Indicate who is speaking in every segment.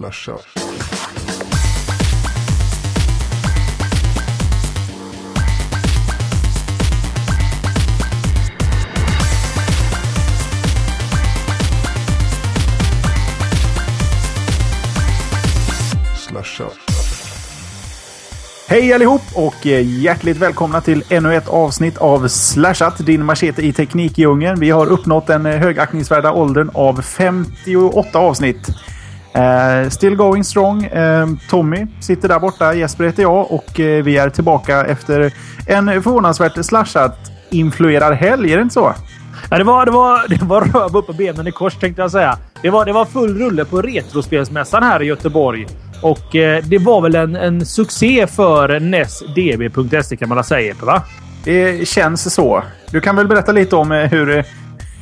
Speaker 1: Slasha.
Speaker 2: Hej allihop och eh, hjärtligt välkomna till ännu ett avsnitt av Slashat, din machete i teknikdjungeln. Vi har uppnått den eh, högaktningsvärda åldern av 58 avsnitt. Eh, still going strong. Eh, Tommy sitter där borta, Jesper heter jag och eh, vi är tillbaka efter en förvånansvärt slashat-influerad helg, är det inte så?
Speaker 3: Ja, det var, det var, det var röv upp på benen i kors tänkte jag säga. Det var, det var full rulle på Retrospelsmässan här i Göteborg. Och det var väl en, en succé för NESDB.se kan man väl säga, va?
Speaker 2: Det känns så. Du kan väl berätta lite om hur,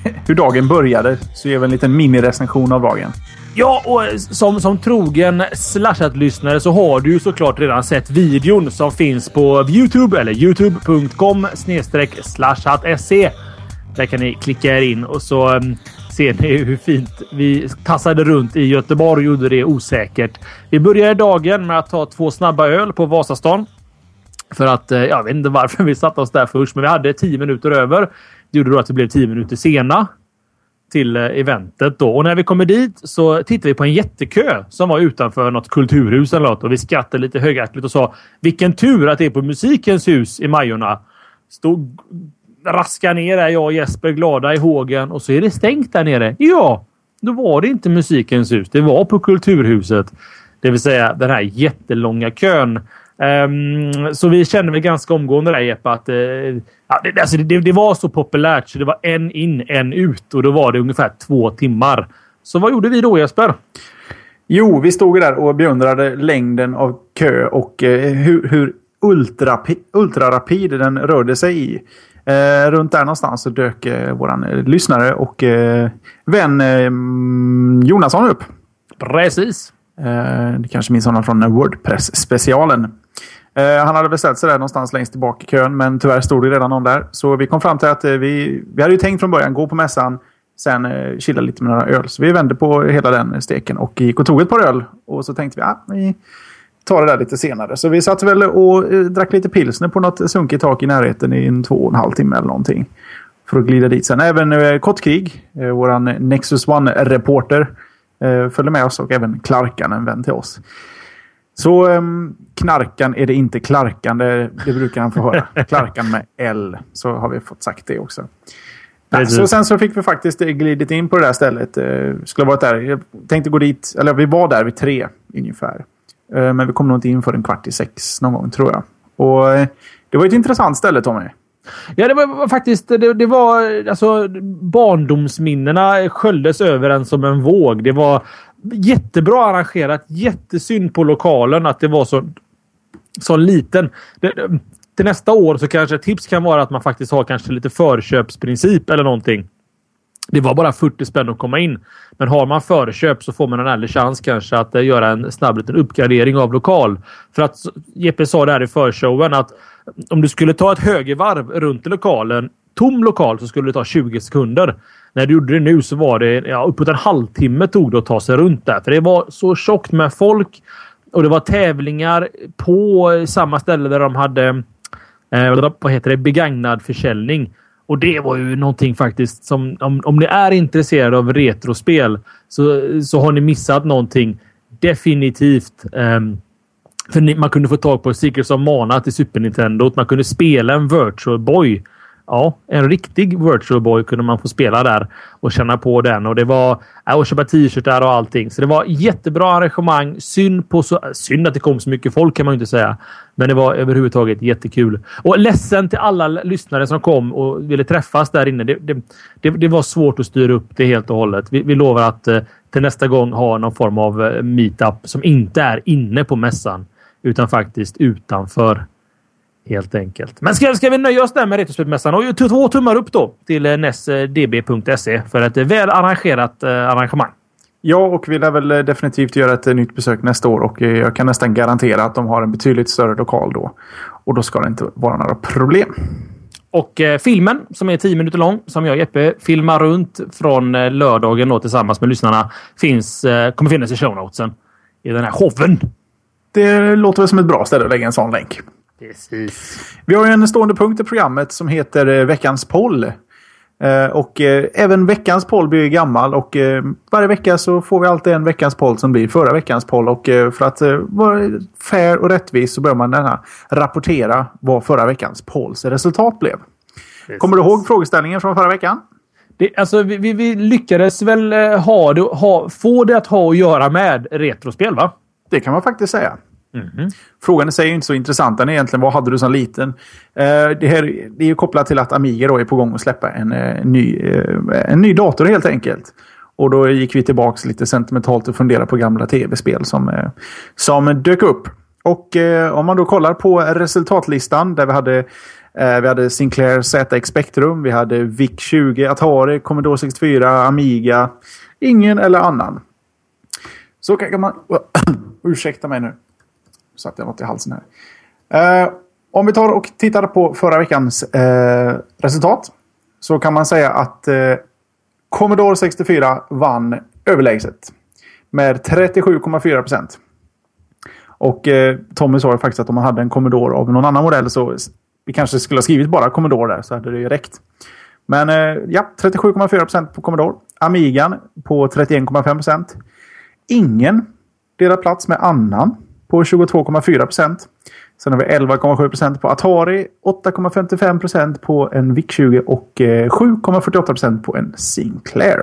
Speaker 2: hur dagen började, så ger vi en liten minirecension av dagen.
Speaker 3: Ja, och som, som trogen slashat-lyssnare så har du ju såklart redan sett videon som finns på Youtube eller youtube.com slashat.se. Där kan ni klicka er in och så mm, ser ni hur fint vi tassade runt i Göteborg och gjorde det osäkert. Vi började dagen med att ta två snabba öl på Vasastan. För att, eh, jag vet inte varför vi satte oss där först, men vi hade tio minuter över. Det gjorde då att vi blev tio minuter sena till eh, eventet då. Och när vi kommer dit så tittar vi på en jättekö som var utanför något kulturhus eller något och vi skrattade lite högaktigt och sa vilken tur att det är på Musikens hus i Majorna. Stod raska ner där jag och Jesper glada i hågen och så är det stängt där nere. Ja, då var det inte Musikens hus. Det var på Kulturhuset. Det vill säga den här jättelånga kön. Um, så vi kände väl ganska omgående där Jeppe att uh, ja, det, alltså det, det, var så populärt så det var en in, en ut och då var det ungefär två timmar. Så vad gjorde vi då Jesper?
Speaker 2: Jo, vi stod där och beundrade längden av kö och eh, hur, hur ultrarapid den rörde sig i. Eh, runt där någonstans så dök eh, våran eh, lyssnare och eh, vän eh, Jonasson upp.
Speaker 3: Precis.
Speaker 2: Eh, du kanske minns honom från Wordpress-specialen. Eh, han hade beställt sig där någonstans längst tillbaka i kön, men tyvärr stod det redan någon där. Så vi kom fram till att eh, vi, vi hade ju tänkt från början gå på mässan, sen eh, chilla lite med några öl. Så vi vände på hela den steken och gick och tog ett par öl. Och så tänkte vi att ah, vi tar det där lite senare. Så vi satt väl och eh, drack lite pilsner på något sunkigt tak i närheten i en två och en halv timme eller någonting. För att glida dit sen. Även eh, Kottkrig, eh, våran Nexus One-reporter, eh, följde med oss och även Klarkan, en vän till oss. Så um, Knarkan är det inte Klarkan, det, det brukar han få höra. Klarkan med L, så har vi fått sagt det också.
Speaker 3: Precis.
Speaker 2: så sen så fick vi faktiskt glidit in på det där stället. Eh, skulle ha varit där. Jag tänkte gå dit, eller vi var där vid tre ungefär. Eh, men vi kom nog inte in för en kvart i sex någon gång tror jag. Och eh, det var ett intressant ställe Tommy.
Speaker 3: Ja, det var var faktiskt... Det, det var alltså barndomsminnena sköljdes över en som en våg. Det var jättebra arrangerat. Jättesynd på lokalen att det var så, så liten. Det, till nästa år så kanske ett tips kan vara att man faktiskt har kanske lite förköpsprincip eller någonting. Det var bara 40 spänn att komma in. Men har man förköp så får man en ärlig chans kanske att eh, göra en snabb liten uppgradering av lokal. För att Jeppe sa där i förshowen att om du skulle ta ett högervarv runt lokalen, tom lokal, så skulle det ta 20 sekunder. När du gjorde det nu så var det ja, uppåt en halvtimme tog det att ta sig runt där. För det var så tjockt med folk och det var tävlingar på eh, samma ställe där de hade eh, vad heter det, begagnad försäljning. Och det var ju någonting faktiskt som om, om ni är intresserade av retrospel så, så har ni missat någonting definitivt. Ehm, för ni, man kunde få tag på Secrets of Mana till Super Nintendo. Man kunde spela en Virtual Boy. Ja, en riktig Virtual Boy kunde man få spela där och känna på den. Och det var ja, och köpa t-shirtar och allting. Så det var jättebra arrangemang. Synd, på så, synd att det kom så mycket folk kan man ju inte säga. Men det var överhuvudtaget jättekul. Och ledsen till alla lyssnare som kom och ville träffas där inne. Det, det, det, det var svårt att styra upp det helt och hållet. Vi, vi lovar att eh, till nästa gång ha någon form av eh, meetup som inte är inne på mässan utan faktiskt utanför. Helt enkelt. Men ska, ska vi nöja oss där med Retrospelmässan och två tummar upp då till eh, nesdb.se för ett eh, väl arrangerat eh, arrangemang.
Speaker 2: Ja, och vi lär väl eh, definitivt göra ett eh, nytt besök nästa år och eh, jag kan nästan garantera att de har en betydligt större lokal då. Och då ska det inte vara några problem.
Speaker 3: Och eh, filmen som är 10 minuter lång, som jag och Jeppe filmar runt från eh, lördagen då, tillsammans med lyssnarna, finns, eh, kommer finnas i shownotesen. i den här showen.
Speaker 2: Det låter väl som ett bra ställe att lägga en sån länk.
Speaker 3: Precis.
Speaker 2: Vi har en stående punkt i programmet som heter eh, Veckans poll. Eh, och eh, även veckans poll blir gammal och varje vecka så får vi alltid en veckans poll som blir förra veckans poll. Och för att vara fair och rättvis så börjar man denna rapportera vad förra veckans polls resultat blev. Kommer du ihåg frågeställningen från förra veckan?
Speaker 3: Det, alltså, vi, vi, vi lyckades väl ha det, ha, få det att ha att göra med retrospel, va?
Speaker 2: Det kan man faktiskt säga. Mhm. Frågan i sig är inte så intressant. Den är egentligen vad hade du som liten? Eh, det, här, det är ju kopplat till att Amiga då är på gång att släppa en, eh, ny, eh, en ny dator helt enkelt. Och då gick vi tillbaks lite sentimentalt och funderade på gamla tv-spel som, eh, som dök upp. Och eh, om man då kollar på resultatlistan där vi hade vi hade Sinclair ZX Spectrum, vi hade VIC-20, Atari, Commodore 64, Amiga. Ingen eller annan. Så kan man... Ursäkta mig nu. Så att jag något i halsen här. Eh, om vi tar och tittar på förra veckans eh, resultat. Så kan man säga att eh, Commodore 64 vann överlägset. Med 37,4 procent. Och eh, Tommy sa ju faktiskt att om man hade en Commodore av någon annan modell så vi kanske skulle ha skrivit bara Commodore där så hade det ju räckt. Men eh, ja, 37,4 procent på Commodore. Amigan på 31,5 procent. Ingen delar plats med annan på 22,4 procent. Sen har vi 11,7 procent på Atari, 8,55 procent på en VIC-20 och eh, 7,48 procent på en Sinclair.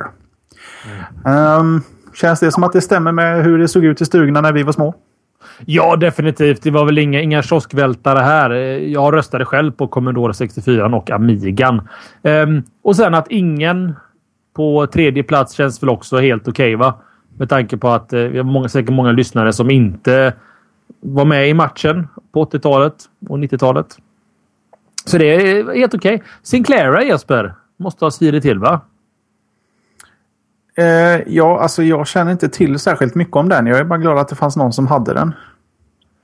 Speaker 2: Ehm, känns det som att det stämmer med hur det såg ut i stugorna när vi var små?
Speaker 3: Ja, definitivt. Det var väl inga, inga kioskvältare här. Eh, Jag röstade själv på Commodore 64 och Amigan. Ehm, och sen att ingen på tredje plats känns väl också helt okej, va? Med tanke på att eh, vi har många, säkert många lyssnare som inte var med i matchen på 80-talet och 90-talet. Så det är helt okej. Sinclair, Jesper, måste ha svidit till, va?
Speaker 2: Eh, ja, alltså jag känner inte till särskilt mycket om den. Jag är bara glad att det fanns någon som hade den.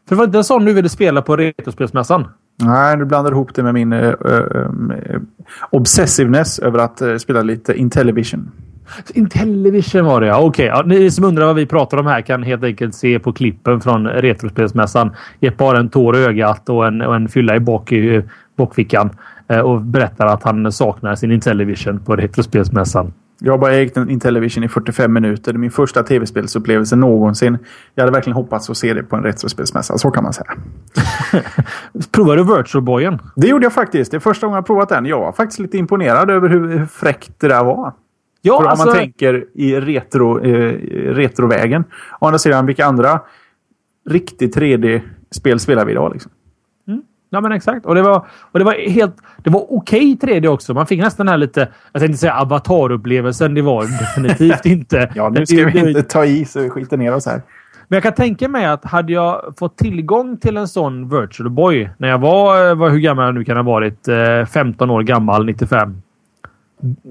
Speaker 3: För det var inte en sån du ville spela på Retrospelsmässan?
Speaker 2: Nej, du blandar ihop det med min eh, eh, obsessiveness över att spela lite Intellivision.
Speaker 3: Intellivision var det ja. Okej, ja, ni som undrar vad vi pratar om här kan helt enkelt se på klippen från Retrospelsmässan. Jeppe har en tår i ögat och en, och en fylla i bak i bakfickan eh, och berättar att han saknar sin Intellivision på Retrospelsmässan.
Speaker 2: Jag har bara ägt en Intellivision i 45 minuter. Det är min första tv-spelsupplevelse någonsin. Jag hade verkligen hoppats att se det på en retrospelsmässa. Så kan man säga.
Speaker 3: Provar du Virtual Boyen?
Speaker 2: Det gjorde jag faktiskt. Det är första gången jag provat den. Jag var faktiskt lite imponerad över hur hur fräckt det där var.
Speaker 3: Ja,
Speaker 2: För
Speaker 3: alltså,
Speaker 2: om man tänker i retro, eh, retrovägen. Å andra sidan, vilka andra riktigt 3D-spel spelar vi idag? Liksom?
Speaker 3: Ja, men exakt. Och det var, och det var helt... Det var okej 3D också. Man fick nästan den här lite... Jag tänkte säga avatarupplevelsen. Det var definitivt inte.
Speaker 2: Ja, nu ska
Speaker 3: det-
Speaker 2: vi inte ta i så vi skiter ner oss här.
Speaker 3: Men jag kan tänka mig att hade jag fått tillgång till en sån Virtual Boy när jag var, eh, var hur gammal jag nu kan ha varit, eh, 15 år gammal, 95.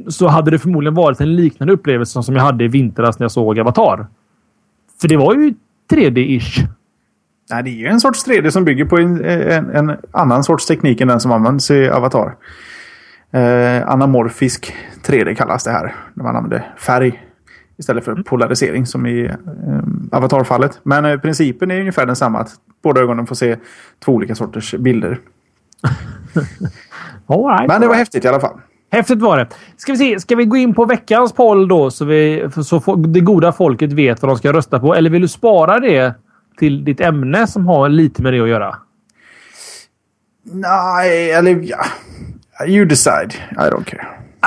Speaker 3: Så hade det förmodligen varit en liknande upplevelse som jag hade i vintras när jag såg Avatar. För det var ju 3D-ish.
Speaker 2: Nej, det är ju en sorts 3D som bygger på en, en, en annan sorts teknik än den som används i Avatar. Eh, anamorfisk 3D kallas det här. När man använder färg istället för polarisering som i eh, Avatar-fallet. Men eh, principen är ungefär densamma. Att båda ögonen får se två olika sorters bilder.
Speaker 3: Right,
Speaker 2: Men det var häftigt i alla fall.
Speaker 3: Häftigt var det. Ska vi se, ska vi gå in på veckans poll då så, vi, så det goda folket vet vad de ska rösta på? Eller vill du spara det till ditt ämne som har lite med det att göra?
Speaker 2: Nej, eller ja. You decide. I don't care.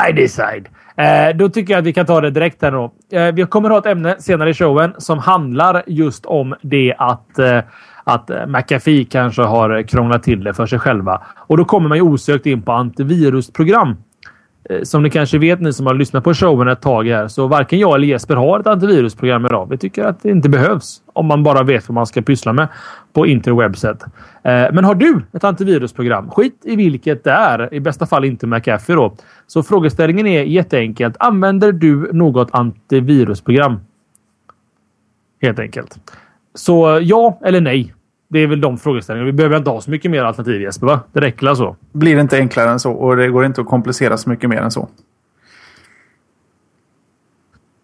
Speaker 3: I decide. Eh, då tycker jag att vi kan ta det direkt här då. Eh, vi kommer att ha ett ämne senare i showen som handlar just om det att eh, att McAfee kanske har krånglat till det för sig själva. Och då kommer man ju osökt in på antivirusprogram. Eh, som ni kanske vet, ni som har lyssnat på showen ett tag här, så varken jag eller Jesper har ett antivirusprogram idag. Vi tycker att det inte behövs om man bara vet vad man ska pyssla med på interwebset. Eh, men har du ett antivirusprogram? Skit i vilket det är. I bästa fall inte McAfee då. Så frågeställningen är jätteenkelt. Använder du något antivirusprogram? Helt enkelt. Så ja eller nej. Det är väl de frågeställningarna. Vi behöver inte ha så mycket mer alternativ Jesper, va? Det räcker väl så?
Speaker 2: Blir det inte enklare än så och det går inte att komplicera så mycket mer än så.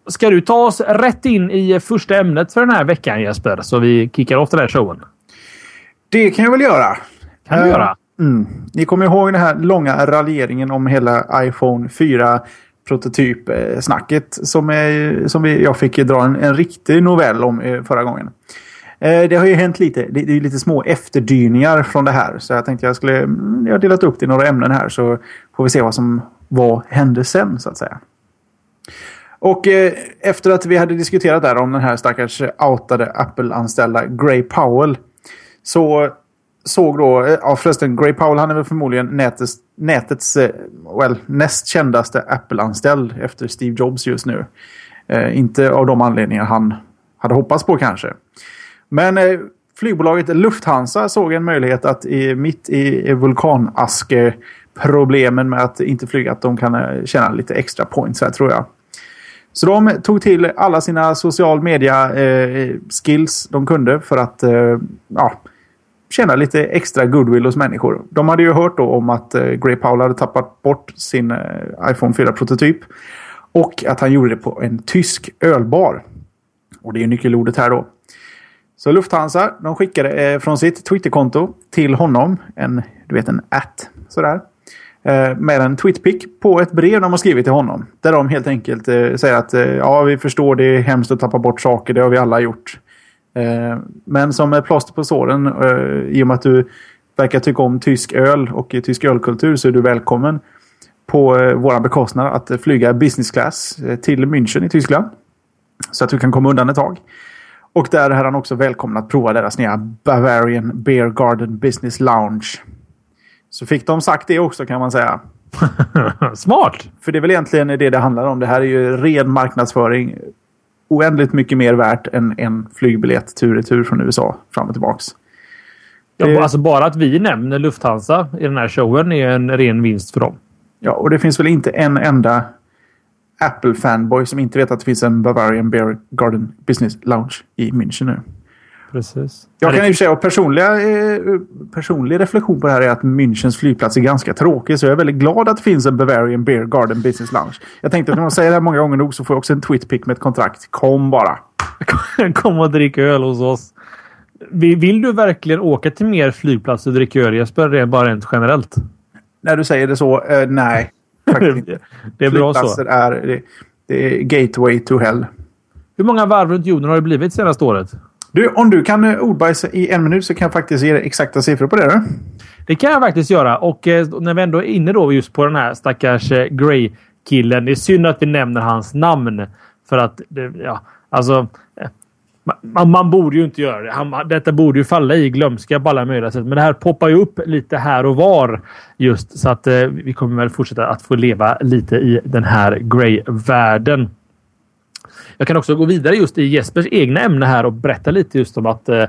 Speaker 3: ska du ta oss rätt in i första ämnet för den här veckan Jesper? Så vi kickar off den här showen.
Speaker 2: Det kan jag väl göra.
Speaker 3: kan du uh, göra.
Speaker 2: Mm. Ni kommer ihåg den här långa raljeringen om hela iPhone 4 prototyp-snacket som, är, som vi, jag fick dra en, en riktig novell om eh, förra gången. Eh, det har ju hänt lite. Det är lite små efterdyningar från det här. Så jag tänkte jag skulle... Mm, jag har delat upp det i några ämnen här så får vi se vad som vad hände sen så att säga. Och eh, efter att vi hade diskuterat där om den här stackars outade Apple-anställda Gray Powell. Så såg då, eh, ja förresten Gray Powell han är väl förmodligen nätets, nätets eh, well, näst kändaste Apple-anställd efter Steve Jobs just nu. Eh, inte av de anledningar han hade hoppats på kanske. Men eh, flygbolaget Lufthansa såg en möjlighet att i, mitt i vulkanaske problemen med att inte flyga, att de kan eh, tjäna lite extra points här tror jag. Så de tog till alla sina social media eh, skills de kunde för att eh, ja, tjäna lite extra goodwill hos människor. De hade ju hört då om att eh, Gray Powell hade tappat bort sin eh, iPhone 4-prototyp. Och att han gjorde det på en tysk ölbar. Och det är nyckelordet här då. Så Lufthansa de skickade eh, från sitt Twitterkonto till honom en, du vet en att sådär. Eh, med en tweetpic på ett brev de har skrivit till honom. Där de helt enkelt eh, säger att eh, ja, vi förstår det är hemskt att tappa bort saker. Det har vi alla gjort. Eh, men som ett plåster på såren eh, i och med att du verkar tycka om tysk öl och tysk ölkultur så är du välkommen på eh, våra bekostnad att flyga business class eh, till München i Tyskland. Så att du kan komma undan ett tag. Och där är han också välkommen att prova deras nya Bavarian Beer Garden Business Lounge. Så fick de sagt det också kan man säga.
Speaker 3: Smart!
Speaker 2: För det är väl egentligen det det handlar om. Det här är ju ren marknadsföring. Oändligt mycket mer värt än en flygbiljett tur och tur från USA fram och tillbaks.
Speaker 3: Ja, alltså bara att vi nämner Lufthansa i den här showen är en ren vinst för dem.
Speaker 2: Ja, och det finns väl inte en enda Apple-fanboy som inte vet att det finns en Bavarian Beer Garden Business Lounge i München nu.
Speaker 3: Precis.
Speaker 2: Jag kan ju säga att personliga, eh, personlig reflektion på det här är att Münchens flygplats är ganska tråkig. Så jag är väldigt glad att det finns en Bavarian Beer Garden Business Lounge. Jag tänkte att när man säger det här många gånger nog så får jag också en tweetpick med ett kontrakt. Kom bara!
Speaker 3: Kom och drick öl hos oss. Vill du verkligen åka till mer flygplatser och dricka öl Jesper? Bara rent generellt.
Speaker 2: När du säger det så, eh, nej.
Speaker 3: Det är bra så.
Speaker 2: Är, det, det är gateway to hell.
Speaker 3: Hur många varv runt jorden har det blivit senaste året?
Speaker 2: Du, om du kan eh, ordbajsa i en minut så kan jag faktiskt ge dig exakta siffror på det. Då.
Speaker 3: Det kan jag faktiskt göra. Och eh, när vi ändå är inne då just på den här stackars eh, Grey-killen. Det är synd att vi nämner hans namn. För att, det, ja, alltså... Man, man, borde ju inte göra det. Han, detta borde ju falla i glömska på alla möjliga sätt. Men det här poppar ju upp lite här och var. Just så att eh, vi kommer väl fortsätta att få leva lite i den här Grey-världen. Jag kan också gå vidare just i Jespers egna ämne här och berätta lite just om att eh,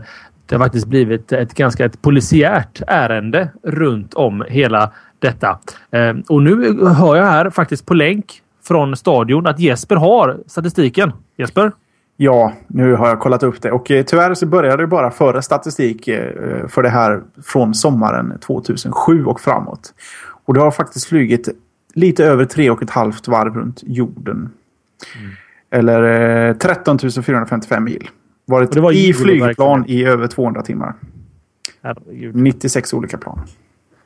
Speaker 3: det har faktiskt blivit ett ganska ett polisiärt ärende runt om hela detta. Eh, och nu hör jag här faktiskt på länk från stadion att Jesper har statistiken. Jesper?
Speaker 2: Ja, nu har jag kollat upp det och eh, tyvärr så började det bara föra statistik för det här från sommaren 2007 och framåt. Och det har faktiskt flugit lite över tre och ett halvt varv runt jorden. Mm. Eller eh, 13 455 mil. Varit var i flygplan i över 200 timmar. Herregud. 96 olika plan.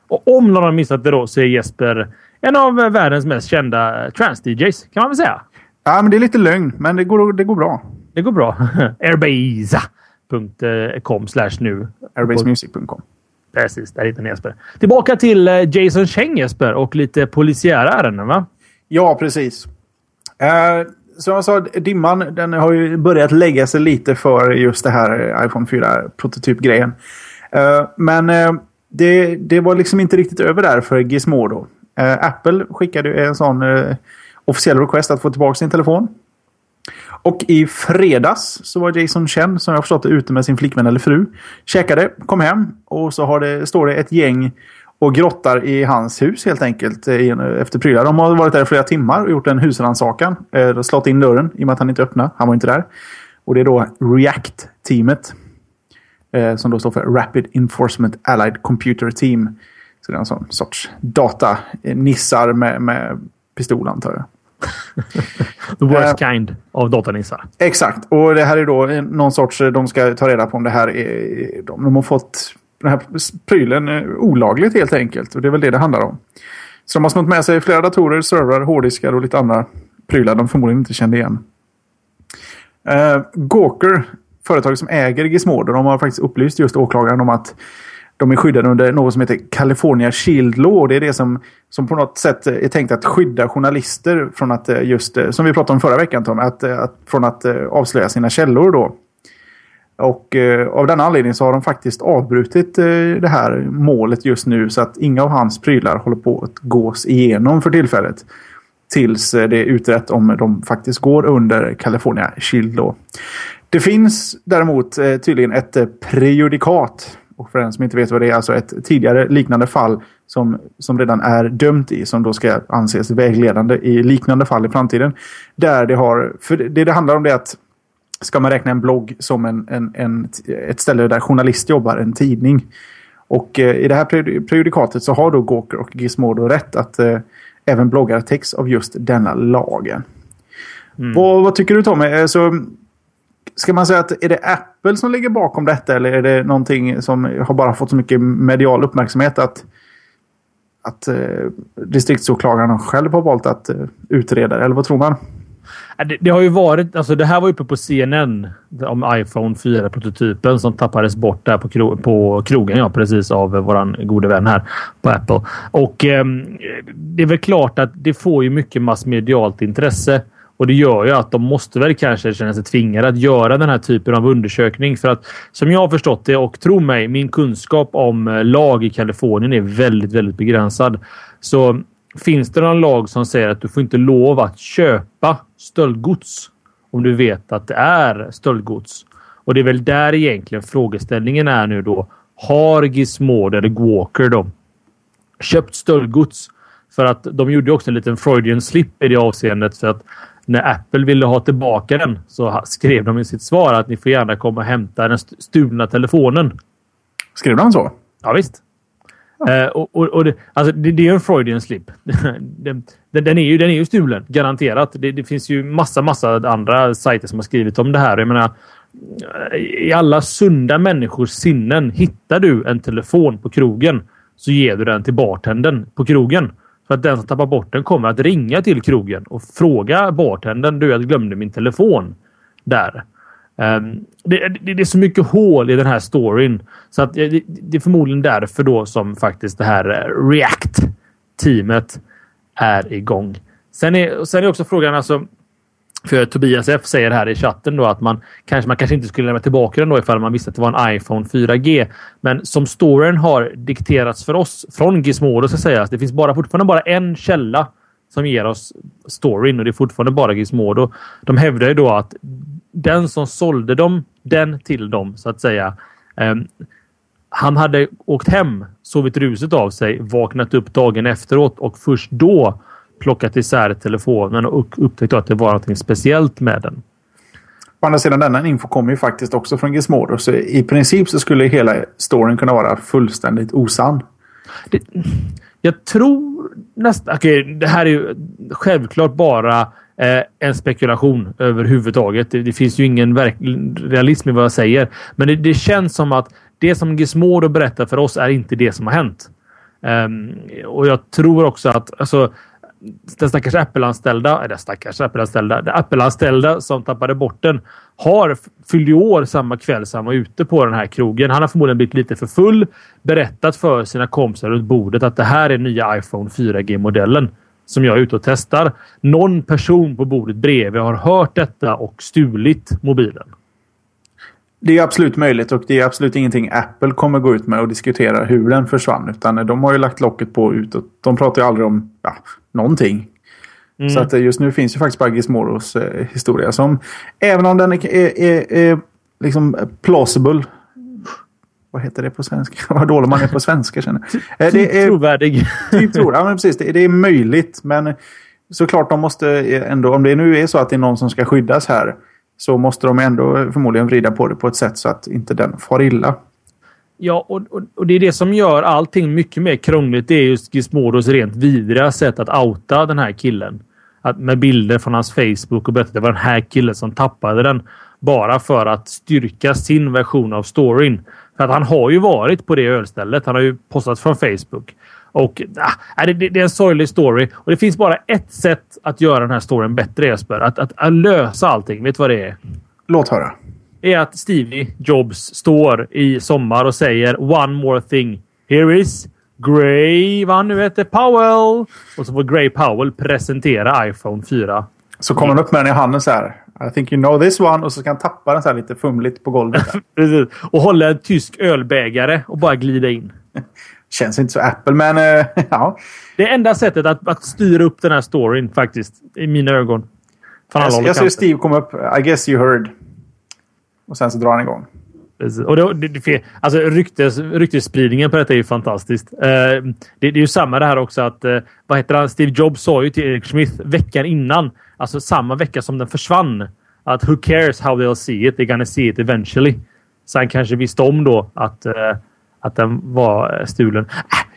Speaker 3: Och om någon har missat det då så är Jesper en av världens mest kända trans-DJs. Kan man väl säga?
Speaker 2: Ja, men det är lite lögn. Men det går, det går bra.
Speaker 3: Det går bra. Airbase.com slash nu.
Speaker 2: Airbasemusic.com.
Speaker 3: Precis, där hittar ni Jesper. Tillbaka till eh, Jason Cheng Jesper och lite polisiära ärenden va?
Speaker 2: Ja, precis. Uh, som jag sa, dimman den har ju börjat lägga sig lite för just det här iPhone 4-prototypgrejen. Uh, men uh, det, det var liksom inte riktigt över där för Gizmodo. Uh, Apple skickade en sån officiell request att få tillbaka sin telefon. Och i fredags så var Jason Chen, som jag förstått det, ute med sin flickvän eller fru. Käkade, kom hem och så har det, står det ett gäng och grottar i hans hus helt enkelt eh, efter prylar. De har varit där i flera timmar och gjort en husrannsakan. Eh, slått in dörren i och med att han inte öppnade. Han var inte där. Och det är då React-teamet. Eh, som då står för Rapid Enforcement Allied Computer Team. Så det är en sån sorts data-nissar med, med pistol antar jag.
Speaker 3: The worst uh, kind av datanissar.
Speaker 2: Exakt. Och det här är då någon sorts... De ska ta reda på om det här är... De, de har fått den här prylen olagligt helt enkelt. Och det är väl det det handlar om. Så de har snott med sig flera datorer, servrar, hårddiskar och lite andra prylar de förmodligen inte kände igen. Uh, Gawker, företaget som äger Gizmodo, de har faktiskt upplyst just åklagaren om att de är skyddade under något som heter California Shield Law. Det är det som, som på något sätt eh, är tänkt att skydda journalister från att eh, just, eh, som vi pratade om förra veckan Tom, att, att, från att avslöja sina källor då. Och eh, av den anledningen så har de faktiskt avbrutit eh, det här målet just nu så att inga av hans prylar håller på att gås igenom för tillfället. Tills eh, det är utrett om de faktiskt går under California Shield då. Det finns däremot eh, tydligen ett eh, prejudikat. Och för den som inte vet vad det är, alltså ett tidigare liknande fall som, som redan är dömt i, som då ska anses vägledande i liknande fall i framtiden. Där det har, för det det handlar om är att ska man räkna en blogg som en, en, en, ett ställe där journalist jobbar, en tidning. Och eh, i det här prejudikatet så har då Gawker och Gizmodo rätt att eh, även bloggar täcks av just denna lagen. Mm. Vad, vad, tycker du Tommy? Alltså, ska man säga att är det Apple som ligger bakom detta eller är det någonting som har bara fått så mycket medial uppmärksamhet att, att eh, distriktsåklagaren själv har valt att eh, utreda det? Eller vad tror man?
Speaker 3: Det, det, har ju varit, alltså det här var uppe på CNN om iPhone 4-prototypen som tappades bort där på, kro, på krogen ja, precis av våran gode vän här på Apple. Och eh, det är väl klart att det får ju mycket massmedialt intresse. Och det gör ju att de måste väl kanske känna sig tvingade att göra den här typen av undersökning. För att som jag har förstått det och tro mig, min kunskap om eh, lag i Kalifornien är väldigt, väldigt begränsad. Så Finns det någon lag som säger att du får inte lov att köpa stöldgods om du vet att det är stöldgods? Och det är väl där egentligen frågeställningen är nu då. Har Gizmodo eller Walker då köpt stöldgods? För att de gjorde också en liten Freudian slip i det avseendet. För att när Apple ville ha tillbaka den så skrev de i sitt svar att ni får gärna komma och hämta den stulna telefonen.
Speaker 2: Skrev de så?
Speaker 3: Ja, visst. Uh, och, och, och det, alltså det, det, är en Freudian slip. den, den, är ju, den är ju stulen, garanterat. Det, det, finns ju massa, massa andra sajter som har skrivit om det här. Jag menar, I alla sunda människors sinnen, hittar du en telefon på krogen så ger du den till bartendern på krogen. För att den som tappar bort den kommer att ringa till krogen och fråga bartendern. Du, jag glömde min telefon där. Um, det, det, det, är så mycket hål i den här storyn. Så att det, det är förmodligen därför då som faktiskt det här eh, React-teamet är igång. Sen är, sen är också frågan alltså. För Tobias F säger här i chatten då att man kanske, man kanske inte skulle lämna tillbaka den då ifall man visste att det var en iPhone 4G. Men som storyn har dikterats för oss från Gizmodo ska sägas. Det finns bara fortfarande bara en källa som ger oss storyn och det är fortfarande bara Gizmodo. De hävdar ju då att den som sålde dem, den till dem så att säga. Um, han hade åkt hem, sovit ruset av sig, vaknat upp dagen efteråt och först då plockat isär telefonen och upptäckt att det var något speciellt med den.
Speaker 2: Å andra sidan, denna info kommer ju faktiskt också från Gizmodo. Så i princip så skulle hela storyn kunna vara fullständigt osann.
Speaker 3: Det, jag tror nästan... Okej, okay, det här är ju självklart bara eh, en spekulation överhuvudtaget. Det, det finns ju ingen realism i vad jag säger. Men det, det, känns som att det som Gizmodo berättar för oss är inte det som har hänt. Um, och jag tror också att alltså, den stackars Apple-anställda, eller stackars Apple-anställda, Apple-anställda som tappade bort den har fyllde år samma kväll som han var ute på den här krogen. Han har förmodligen blivit lite för full, berättat för sina kompisar runt bordet att det här är nya iPhone 4G-modellen som jag är ute och testar. Någon person på bordet bredvid har hört detta och stulit mobilen.
Speaker 2: Det är absolut möjligt och det är absolut ingenting Apple kommer gå ut med och diskutera hur den försvann. Utan de har ju lagt locket på utåt. De pratar ju aldrig om ja, någonting. Mm. Så att eh, just nu finns ju faktiskt bara Gizmodos eh, historia som även om den är, är, är, är liksom plausible. Vad heter det på svenska? Vad dålig man är på svenska känner
Speaker 3: jag. Eh, det är, trovärdig.
Speaker 2: Typ trovärdig. Ja, men precis. Det, det, är möjligt. Men såklart de måste ändå, om det nu är så att det är någon som ska skyddas här. Så måste de ändå förmodligen vrida på det på ett sätt så att inte den far illa.
Speaker 3: Ja, och, och, och, det är det som gör allting mycket mer krångligt. Det är just Gizmodos rent vidriga sätt att outa den här killen. Att, med bilder från hans Facebook och berätta att det var den här killen som tappade den. Bara för att styrka sin version av storyn. För att han har ju varit på det ölstället. Han har ju postat från Facebook. Och ah, det, det, är en sorglig story. Och det finns bara ett sätt att göra den här storyn bättre Jesper. Att, att, att lösa allting. Vet du vad det är?
Speaker 2: Låt höra.
Speaker 3: Det är att Stevie Jobs står i sommar och säger “One more thing. Here is Gray, vad han nu heter, Powell. Och så får Gray Powell presentera iPhone 4.
Speaker 2: Så kommer han upp med den i handen så här. I think you know this one. Och så ska han tappa den så här lite fumligt på golvet.
Speaker 3: Och hålla en tysk ölbägare och bara glida in.
Speaker 2: Känns inte så Apple, men uh, ja.
Speaker 3: Det enda sättet att, att styra upp den här storyn faktiskt. I mina ögon.
Speaker 2: jag, jag ser Steve komma upp. I guess you heard. Och sen så drar han igång.
Speaker 3: Och det, det, det, alltså ryktes, ryktesspridningen på detta är ju fantastiskt. Uh, det, det, är ju samma det här också att, uh, vad heter han? Steve Jobs sa ju till Eric Smith veckan innan, alltså samma vecka som den försvann, att who cares how they'll see it, they're gonna see it eventually. Så han kanske visste om då att, uh, att den var stulen.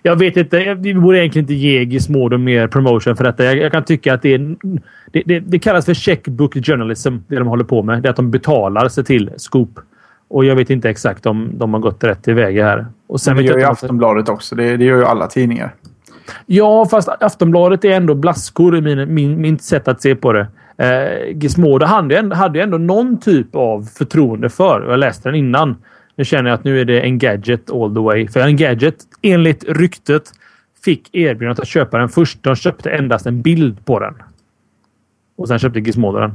Speaker 3: Jag vet inte. Vi borde egentligen inte ge Gizmodo mer promotion för detta. Jag, kan tycka att det, är, det, det, det kallas för checkbook journalism, det de håller på med. Det är att de betalar sig till scoop. Och jag vet inte exakt om de har gått rätt tillväga här. Och
Speaker 2: sen det gör ju Aftonbladet också. Det, det gör ju alla tidningar.
Speaker 3: Ja, fast Aftonbladet är ändå blaskor i min, min, min sätt att se på det. Eh, Gizmodo hade, hade ändå någon typ av förtroende för. Jag läste den innan. Nu känner jag att nu är det en gadget all the way. För en gadget, enligt ryktet, fick erbjudandet att köpa den först. De köpte endast en bild på den. Och sen köpte Gizmodo den.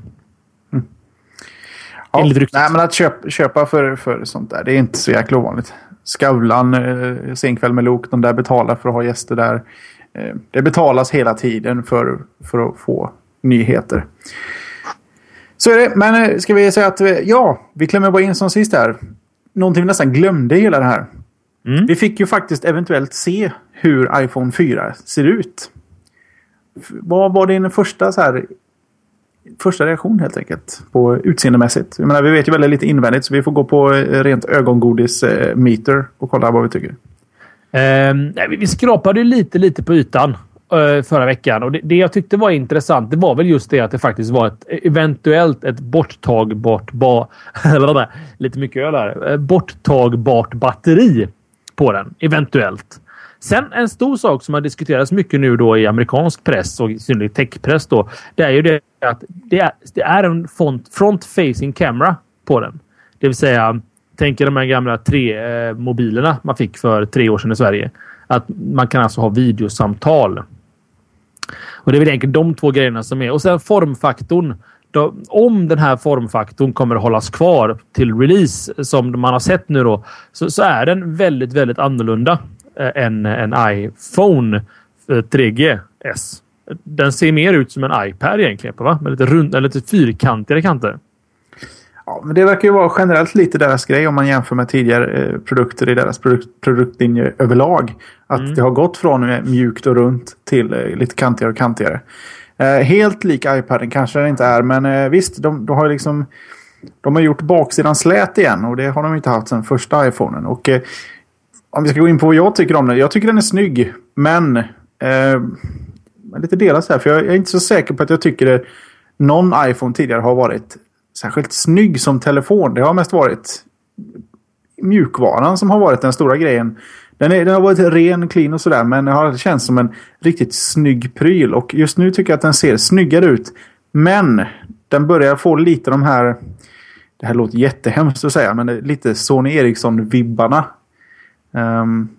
Speaker 2: Ja, nej, men att köpa, köpa för, för sånt där, det är inte så jäkla ovanligt. Skavlan, eh, Senkväll med Lok, de där betalar för att ha gäster där. Eh, det betalas hela tiden för, för att få nyheter. Så är det. Men eh, ska vi säga att eh, ja, vi klämmer bara in som sist här. Någonting vi nästan glömde i hela det här. Mm. Vi fick ju faktiskt eventuellt se hur iPhone 4 ser ut. Vad var din första så här första reaktion helt enkelt. På utseendemässigt. Jag menar, vi vet ju väldigt lite invändigt så vi får gå på eh, rent ögongodis-meter eh, och kolla vad vi tycker.
Speaker 3: Eh, vi skrapade lite, lite på ytan Eh, förra veckan och det, det, jag tyckte var intressant det var väl just det att det faktiskt var ett eventuellt ett borttagbart ba, lite mycket öl här. Eh, borttagbart batteri på den. Eventuellt. Sen en stor sak som har diskuterats mycket nu då i amerikansk press och i synnerhet techpress då. Det är ju det att det är, det är en front-facing camera på den. Det vill säga, tänk er de här gamla tre eh, mobilerna man fick för tre år sedan i Sverige. Att man kan alltså ha videosamtal. Och det är väl egentligen de två grejerna som är. Och sen formfaktorn. Då, om den här formfaktorn kommer att hållas kvar till release som man har sett nu då så, så är den väldigt, väldigt annorlunda eh, än en iPhone eh, 3GS. Den ser mer ut som en iPad egentligen. Va? Med lite, rund, lite fyrkantigare kanter.
Speaker 2: Ja, men det verkar ju vara generellt lite deras grej om man jämför med tidigare eh, produkter i deras produkt, produktlinje överlag. Att mm. det har gått från mjukt och runt till eh, lite kantigare och kantigare. Eh, helt lik iPaden kanske den inte är, men eh, visst, de, de har liksom de har gjort baksidan slät igen och det har de inte haft sedan första iPhonen. Och eh, om vi ska gå in på vad jag tycker om den. Jag tycker den är snygg, men eh, lite delas här. För jag är inte så säker på att jag tycker att någon iPhone tidigare har varit särskilt snygg som telefon. Det har mest varit mjukvaran som har varit den stora grejen. Den, är, den har varit ren, clean och sådär. Men den har känts som en riktigt snygg pryl. Och just nu tycker jag att den ser snyggare ut. Men den börjar få lite de här... Det här låter jättehemskt att säga. Men lite Sony Ericsson-vibbarna. Um,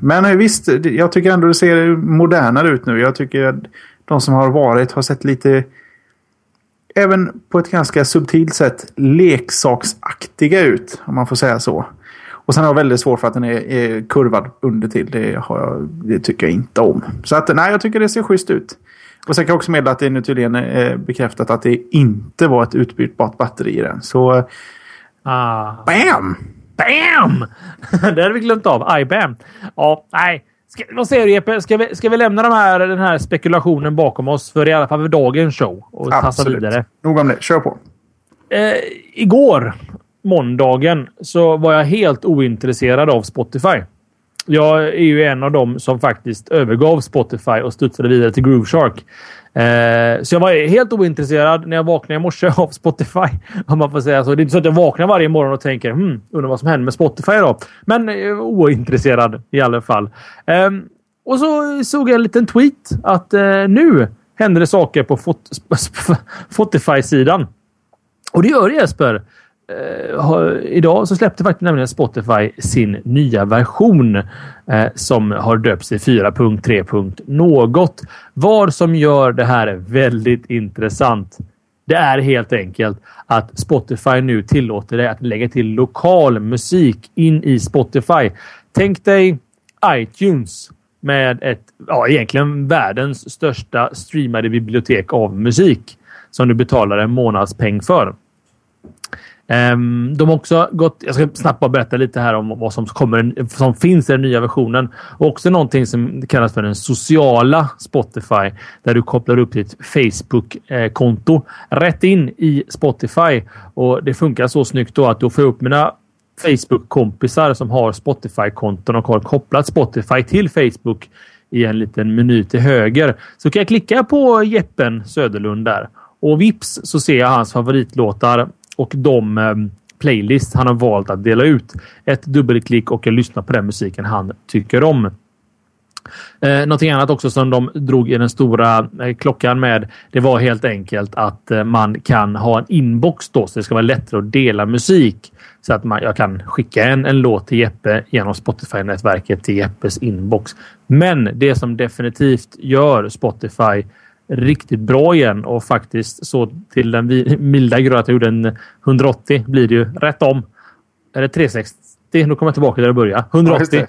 Speaker 2: men visst, jag tycker ändå det ser modernare ut nu. Jag tycker att de som har varit har sett lite även på ett ganska subtilt sätt leksaksaktiga ut. Om man får säga så. Och sen har jag väldigt svårt för att den är, är kurvad under till. Det, har jag, det tycker jag inte om. Så att nej, jag tycker det ser schysst ut. Och sen kan jag också meddela att det är nu tydligen eh, bekräftat att det inte var ett utbytbart batteri i den. Så...
Speaker 3: Ah.
Speaker 2: BAM!
Speaker 3: Bam! det hade vi glömt av. IBAM. Ja, nej. Ska, vad säger du Jeppe? Ska vi, ska vi lämna de här, den här spekulationen bakom oss för i alla fall för dagens show och tassa vidare?
Speaker 2: Nog om det. Kör på.
Speaker 3: Eh, igår, måndagen, så var jag helt ointresserad av Spotify. jag är ju en av dem som faktiskt övergav Spotify och studsade vidare till Grooveshark. Eh, så jag var helt ointresserad när jag vaknade i morse av Spotify. Om man får säga så. Det är inte så att jag vaknar varje morgon och tänker hmm, undrar vad som händer med Spotify då. Men eh, ointresserad i alla fall. Eh, och så såg jag en liten tweet att eh, nu händer det saker på Spotify-sidan. Och det gör det Jesper. Uh, idag så släppte faktiskt nämligen Spotify sin nya version uh, som har döpts till 4.3. något. Vad som gör det här väldigt intressant. Det är helt enkelt att Spotify nu tillåter dig att lägga till lokal musik in i Spotify. Tänk dig iTunes med ett, ja, egentligen världens största streamade bibliotek av musik som du betalar en månadspeng för. Um, de har också gått... Jag ska snabbt bara berätta lite här om vad som, kommer, som finns i den nya versionen. Och också någonting som kallas för den sociala Spotify där du kopplar upp ditt Facebook-konto rätt in i Spotify. Och Det funkar så snyggt då att du får upp mina Facebook-kompisar som har Spotify-konton och har kopplat Spotify till Facebook i en liten meny till höger. Så kan jag klicka på Jeppen Söderlund där och vips så ser jag hans favoritlåtar och de eh, playlist han har valt att dela ut. Ett dubbelklick och jag lyssnar på den musiken han tycker om. Eh, någonting annat också som de drog i den stora eh, klockan med. Det var helt enkelt att eh, man kan ha en inbox då så det ska vara lättare att dela musik. Så att man, jag kan skicka en, en låt till Jeppe genom Spotify-nätverket till Jeppes inbox. Men det som definitivt gör Spotify riktigt bra igen och faktiskt så till den milda grad att jag gjorde en 180 blir det ju rätt om. Eller 360. Nu kommer jag tillbaka där jag började. 180. Ja,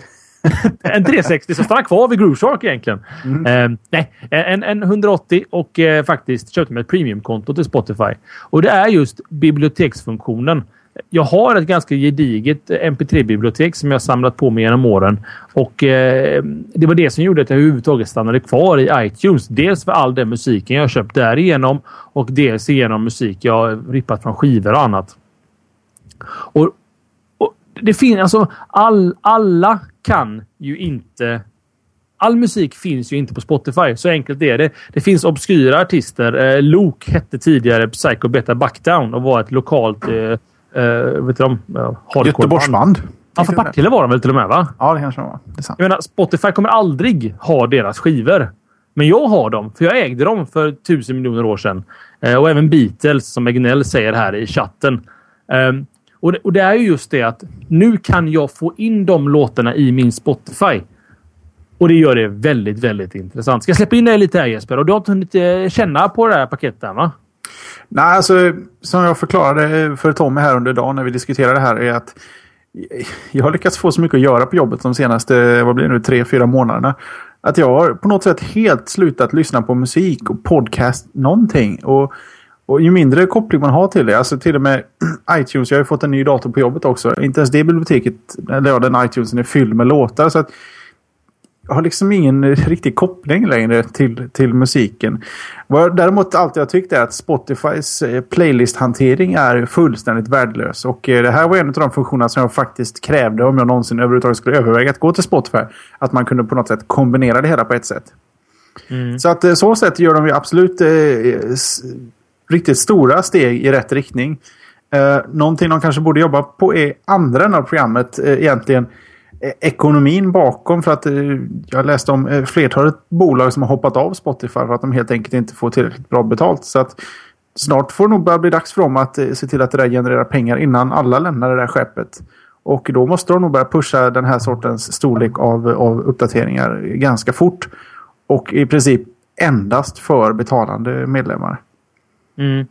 Speaker 3: en 360 som stannar kvar vid Groove Shark egentligen. Mm. Eh, nej, en, en 180 och eh, faktiskt köpte mig ett premiumkonto till Spotify. Och det är just biblioteksfunktionen jag har ett ganska gediget eh, MP3-bibliotek som jag samlat på mig genom åren. Och eh, Det var det som gjorde att jag överhuvudtaget stannade kvar i iTunes. Dels för all den musiken jag köpt därigenom och dels genom musik jag rippat från skivor och annat. Och, och det finns alltså all, alla kan ju inte All musik finns ju inte på Spotify. Så enkelt är det. Det finns obskyra artister. Eh, Luke hette tidigare Psycho Beta Backdown och var ett lokalt eh, Uh, vet du de?
Speaker 2: Uh, Göteborgsband.
Speaker 3: Ja, från Partille var de väl till och med? va?
Speaker 2: Ja, det kanske de var. Det är
Speaker 3: sant. Jag menar, Spotify kommer aldrig ha deras skivor. Men jag har dem, för jag ägde dem för tusen miljoner år sedan. Uh, och även Beatles, som Egnell säger här i chatten. Um, och, det, och det är ju just det att nu kan jag få in de låtarna i min Spotify. Och det gör det väldigt, väldigt intressant. Ska jag släppa in dig lite här Jesper? Och du har inte hunnit känna på det här paketet va?
Speaker 2: Nej, alltså som jag förklarade för Tommy här under dagen när vi diskuterade det här är att jag har lyckats få så mycket att göra på jobbet de senaste, vad blir det nu, tre, fyra månaderna. Att jag har på något sätt helt slutat lyssna på musik och podcast, någonting. Och, och ju mindre koppling man har till det, alltså till och med iTunes, jag har ju fått en ny dator på jobbet också. Inte ens det biblioteket, eller ja, den iTunesen är fylld med låtar. Så att har liksom ingen riktig koppling längre till, till musiken. Vad jag däremot alltid har tyckt är att Spotifys eh, playlisthantering är fullständigt värdelös. Och eh, det här var en av de funktionerna som jag faktiskt krävde om jag någonsin överhuvudtaget skulle överväga att gå till Spotify. Att man kunde på något sätt kombinera det hela på ett sätt. Mm. Så att eh, så sätt gör de ju absolut eh, riktigt stora steg i rätt riktning. Eh, någonting de kanske borde jobba på är andra av programmet eh, egentligen Eh, ekonomin bakom. För att eh, jag läste om eh, flertalet bolag som har hoppat av Spotify för att de helt enkelt inte får tillräckligt bra betalt. Så att snart får det nog börja bli dags för dem att se till att det där genererar pengar innan alla lämnar det där skeppet. Och då måste de nog börja pusha den här sortens storlek av, av uppdateringar ganska fort. Och i princip endast för betalande medlemmar.
Speaker 3: Mm.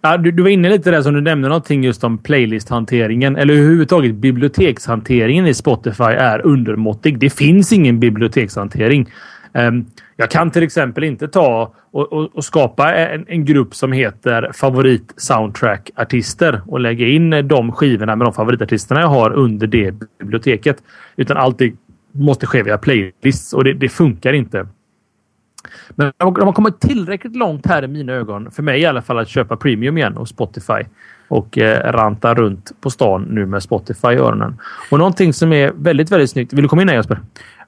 Speaker 3: Ja, du, du var inne lite där som du nämnde någonting just om playlisthanteringen eller överhuvudtaget bibliotekshanteringen i Spotify är undermåttig. Det finns ingen bibliotekshantering. Um, jag kan till exempel inte ta och, och, och skapa en, en, grupp som heter favorit soundtrack artister och lägga in de skivorna med de favoritartisterna jag har under det biblioteket. Utan allt måste ske via playlists och det, det funkar inte. Men de har kommit tillräckligt långt här i mina ögon, för mig i alla fall, att köpa premium igen hos Spotify och eh, ranta runt på stan nu med Spotify i öronen. Och någonting som är väldigt, väldigt snyggt. Vill du komma in här Jesper?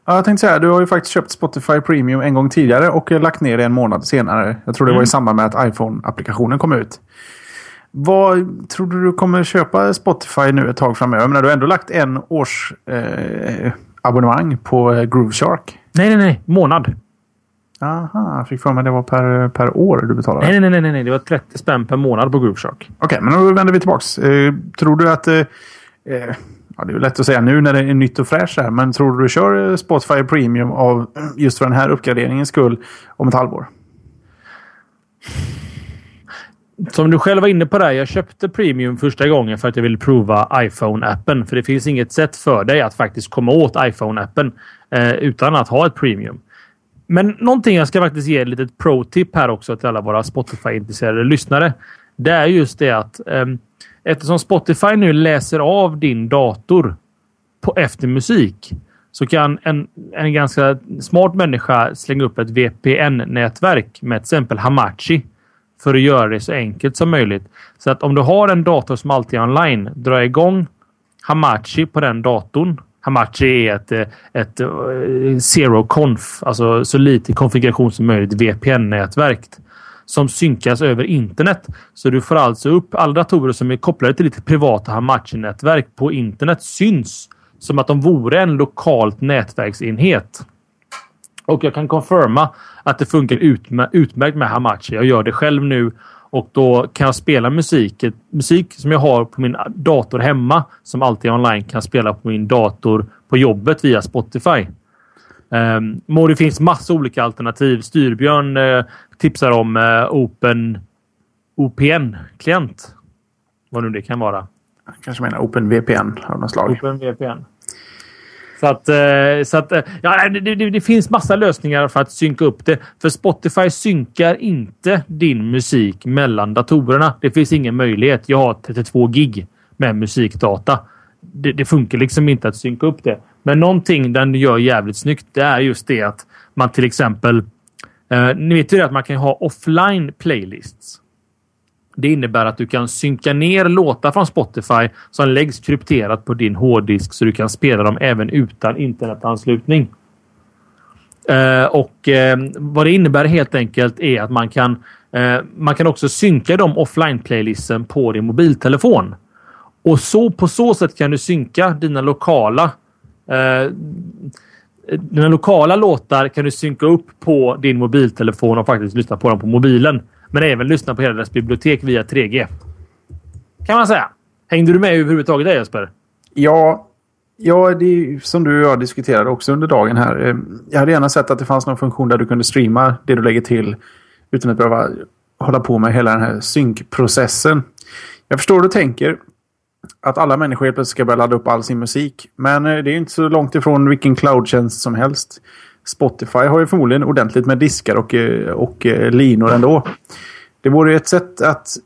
Speaker 2: Ja, jag tänkte säga, du har ju faktiskt köpt Spotify Premium en gång tidigare och lagt ner det en månad senare. Jag tror det mm. var i mm. samband med att iPhone-applikationen kom ut. Vad tror du du kommer köpa Spotify nu ett tag framöver? Men du har ändå lagt en års eh, abonnemang på eh, Groove Shark.
Speaker 3: Nej, nej, nej. Månad.
Speaker 2: Aha, jag fick för mig det var per, per år du betalade.
Speaker 3: Nej, nej, nej, nej, nej. Det var 30 spänn per månad på Groove Shark.
Speaker 2: Okej, okay, men då vänder vi tillbaks. Eh, tror du att... Eh, eh, ja, det är lätt att säga nu när det är nytt och fräscht här, men tror du du kör eh, Spotify Premium av just för den här uppgraderingens skull om ett halvår?
Speaker 3: Som du själv var inne på där. Jag köpte Premium första gången för att jag ville prova iPhone-appen. För det finns inget sätt för dig att faktiskt komma åt iPhone-appen eh, utan att ha ett Premium. Men någonting jag ska faktiskt ge ett litet pro-tip här också till alla våra Spotify-intresserade lyssnare. Det är just det att eh, eftersom Spotify nu läser av din dator på, efter musik så kan en, en ganska smart människa slänga upp ett VPN-nätverk med till exempel Hamachi för att göra det så enkelt som möjligt. Så att om du har en dator som alltid är online, dra igång Hamachi på den datorn. Hamachi är ett, eh, ett, eh, zero conf, alltså så lite konfiguration som möjligt VPN-nätverk som synkas över internet. Så du får alltså upp alla datorer som är kopplade till ditt privata Hamachi-nätverk på internet syns som att de vore en lokalt nätverksenhet. Och jag kan confirma att det funkar utmärkt med Hamachi. Jag gör det själv nu och då kan jag spela musik. Musik som jag har på min dator hemma som alltid är online kan jag spela på min dator på jobbet via Spotify. Um, det finns massa olika alternativ. Styrbjörn uh, tipsar om uh, Open OPN-klient. Vad nu det kan vara.
Speaker 2: Kanske menar OpenVPN av något slag.
Speaker 3: OpenVPN. Så att, eh, så att eh, ja, det, det, det, finns massa lösningar för att synka upp det. För Spotify synkar inte din musik mellan datorerna. Det finns ingen möjlighet. Jag har 32 gig med musikdata. Det, det funkar liksom inte att synka upp det. Men någonting den gör jävligt snyggt, det är just det att man till exempel... Eh, ni vet ju att man kan ha offline playlists. Det innebär att du kan synka ner låtar från Spotify som läggs krypterat på din hårddisk så du kan spela dem även utan internetanslutning. Uh, och uh, vad det innebär helt enkelt är att man kan uh, man kan också synka de offline-playlisten på din mobiltelefon. Och så på så sätt kan du synka dina lokala dina lokala låtar kan du synka upp på din mobiltelefon och faktiskt lyssna på dem på mobilen. Men även lyssna på hela deras bibliotek via 3G. Kan man säga. Hängde du med överhuvudtaget där Jesper?
Speaker 2: Ja, ja det är som du och jag diskuterade också under dagen här. Eh, jag hade gärna sett att det fanns någon funktion där du kunde streama det du lägger till utan att behöva hålla på med hela den här synkprocessen. Jag förstår hur du tänker. Att alla människor helt plötsligt ska börja ladda upp all sin musik. Men eh, det är inte så långt ifrån vilken cloudtjänst som helst. Spotify har ju förmodligen ordentligt med diskar och, eh, och eh, linor ändå. Det vore ett sätt att...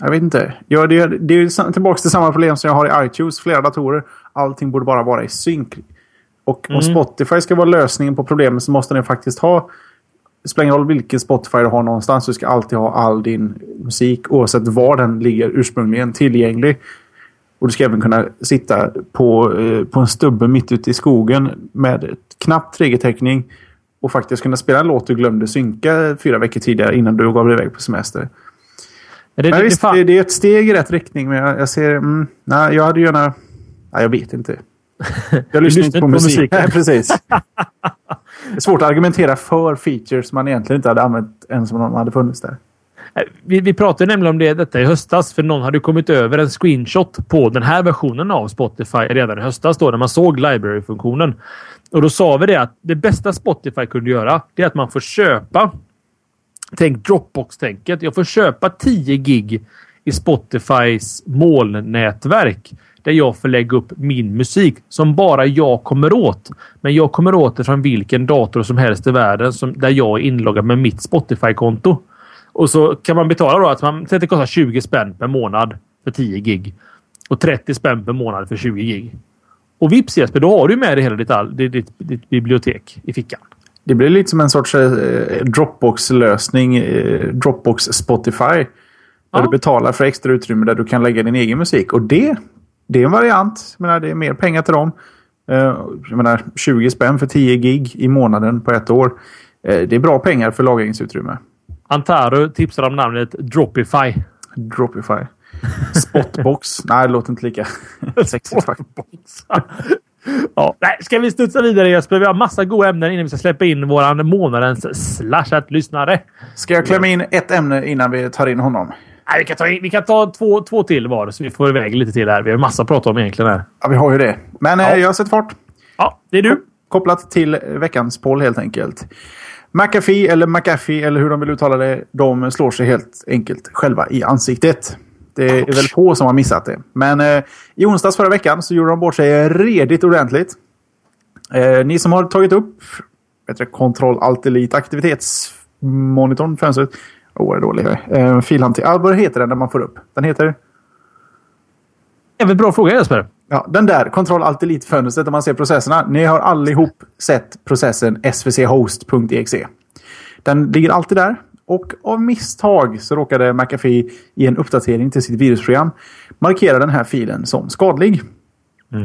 Speaker 2: Jag vet inte. Ja, det, det är tillbaka till samma problem som jag har i iTunes. Flera datorer. Allting borde bara vara i synk. Och mm. om Spotify ska vara lösningen på problemet så måste den faktiskt ha... Det spelar ingen roll vilken Spotify du har någonstans. Du ska alltid ha all din musik oavsett var den ligger ursprungligen tillgänglig. Och du ska även kunna sitta på, eh, på en stubbe mitt ute i skogen med knapp 3G-täckning och faktiskt kunna spela en låt du glömde synka fyra veckor tidigare innan du gav dig iväg på semester. Det, men det, visst, det, det, är ett steg i rätt riktning, men jag, jag ser... Mm, nej, jag hade gärna... Nej, jag vet inte. Jag lyssnar inte på, på musik. musik. Nej, precis. det är svårt att argumentera för features man egentligen inte hade använt ens om de hade funnits där.
Speaker 3: Eh, vi, vi pratade nämligen om det, detta i höstas, för någon hade kommit över en screenshot på den här versionen av Spotify redan i höstas då, när man såg library-funktionen. Och då sa vi det att det bästa Spotify kunde göra, det är att man får köpa Tänk Dropbox-tänket. Jag får köpa 10 gig i Spotifys molnnätverk där jag får lägga upp min musik som bara jag kommer åt. Men jag kommer åt det från vilken dator som helst i världen som, där jag är inloggad med mitt Spotify-konto. Och så kan man betala då att man, det kostar 20 spänn per månad för 10 gig. Och 30 spänn per månad för 20 gig. Och vips Jesper, då har du med dig hela ditt, all, ditt, ditt, ditt bibliotek i fickan.
Speaker 2: Det blir lite som en sorts eh, Dropbox-lösning. Eh, Dropbox Spotify. Där
Speaker 3: Ja.
Speaker 2: du betalar för extra utrymme där du kan lägga din egen musik. Och det, det är en variant. Jag menar, det är mer pengar till dem. Eh, jag menar, 20 spänn för 10 gig i månaden på ett år. Eh, det är bra pengar för lagringsutrymme.
Speaker 3: Antaru tipsar om namnet Dropify.
Speaker 2: Dropify. Spotbox. Nej, det låter inte lika sexigt faktiskt.
Speaker 3: ja, nej, ska vi studsa vidare Jesper? Vi har massa goda ämnen innan vi ska släppa in våran månadens slashat-lyssnare.
Speaker 2: Ska jag klämma in ett ämne innan vi tar in honom?
Speaker 3: Nej, vi kan ta, in, vi kan ta två, två till var så vi får iväg lite till här. Vi har massa att prata om egentligen här.
Speaker 2: Ja, vi har ju det. Men
Speaker 3: Ja.
Speaker 2: eh, jag har sett fart.
Speaker 3: Ja, det är du.
Speaker 2: Kopplat till veckans poll helt enkelt. McAfee eller McAfee eller hur de vill uttala det. De slår sig helt enkelt själva i ansiktet. Det är väl få som har missat det. Men eh, i onsdags förra veckan så gjorde de bort sig redigt ordentligt. Eh, ni som har tagit upp Ctrl Alt Delete aktivitetsmonitorn, fönstret. Åh, oh, är dålig. Eh, filhanter- ah, vad heter den när man får upp? Den heter...
Speaker 3: Jävligt bra fråga Jesper.
Speaker 2: Ja, den där Ctrl Alt Delete-fönstret där man ser processerna. Ni har allihop sett processen svchost.exe. Den ligger alltid där. Och av misstag så råkade McAfee i en uppdatering till sitt virusprogram markera den här filen som skadlig.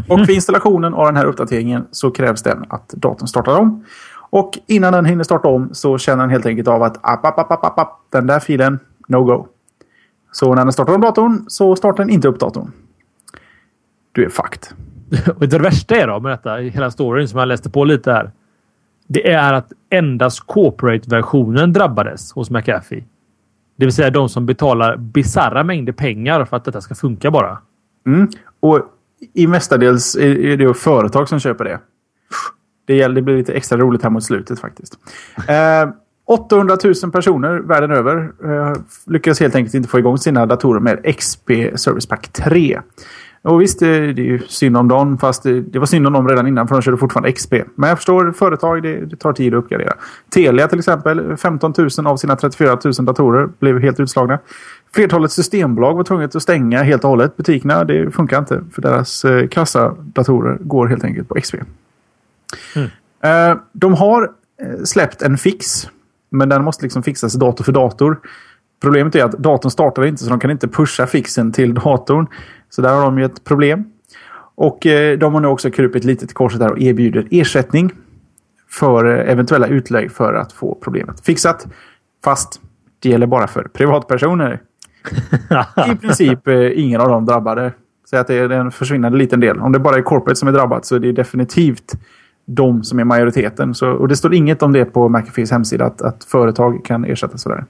Speaker 2: Och för installationen av den här uppdateringen så krävs det att datorn startar om. Och innan den hinner starta om så känner den helt enkelt av att app, app, app, app, app, den där filen, no go. Så när den startar om datorn så startar den inte upp datorn. Du är fucked.
Speaker 3: Och det värsta är då med detta, hela storyn som jag läste på lite här. Det är att endast corporate-versionen drabbades hos McAfee. Det vill säga de som betalar bisarra mängder pengar för att detta ska funka bara.
Speaker 2: Mm. Och i mestadels är det företag som köper det. Det, det blir lite extra roligt här mot slutet faktiskt. Eh, 800 000 personer världen över eh, lyckas helt enkelt inte få igång sina datorer med XP Service Pack 3. Och visst, det, det är ju synd om dem, fast det, det var synd om dem redan innan för de körde fortfarande XP. Men jag förstår, företag, det, det tar tid att uppgradera. Telia till exempel, 15 000 av sina 34 000 datorer blev helt utslagna. Flertalet systembolag var tvunget att stänga helt och hållet butikerna. Det funkar inte för deras eh, kassadatorer går helt enkelt på XP. Eh, de har eh, släppt en fix, men den måste liksom fixas dator för dator. Problemet är att datorn startar inte så de kan inte pusha fixen till datorn. Så där har de ju ett problem. Och eh, de har nu också krupit lite till korset där och erbjuder ersättning för eh, eventuella utlägg för att få problemet fixat. Fast det gäller bara för privatpersoner. I princip eh, ingen av dem drabbade. Säg att det är en försvinnande liten del. Om det bara är corporate som är drabbat så är det definitivt de som är majoriteten. Så, och det står inget om det på McAfees hemsida att, att företag kan ersätta sådär.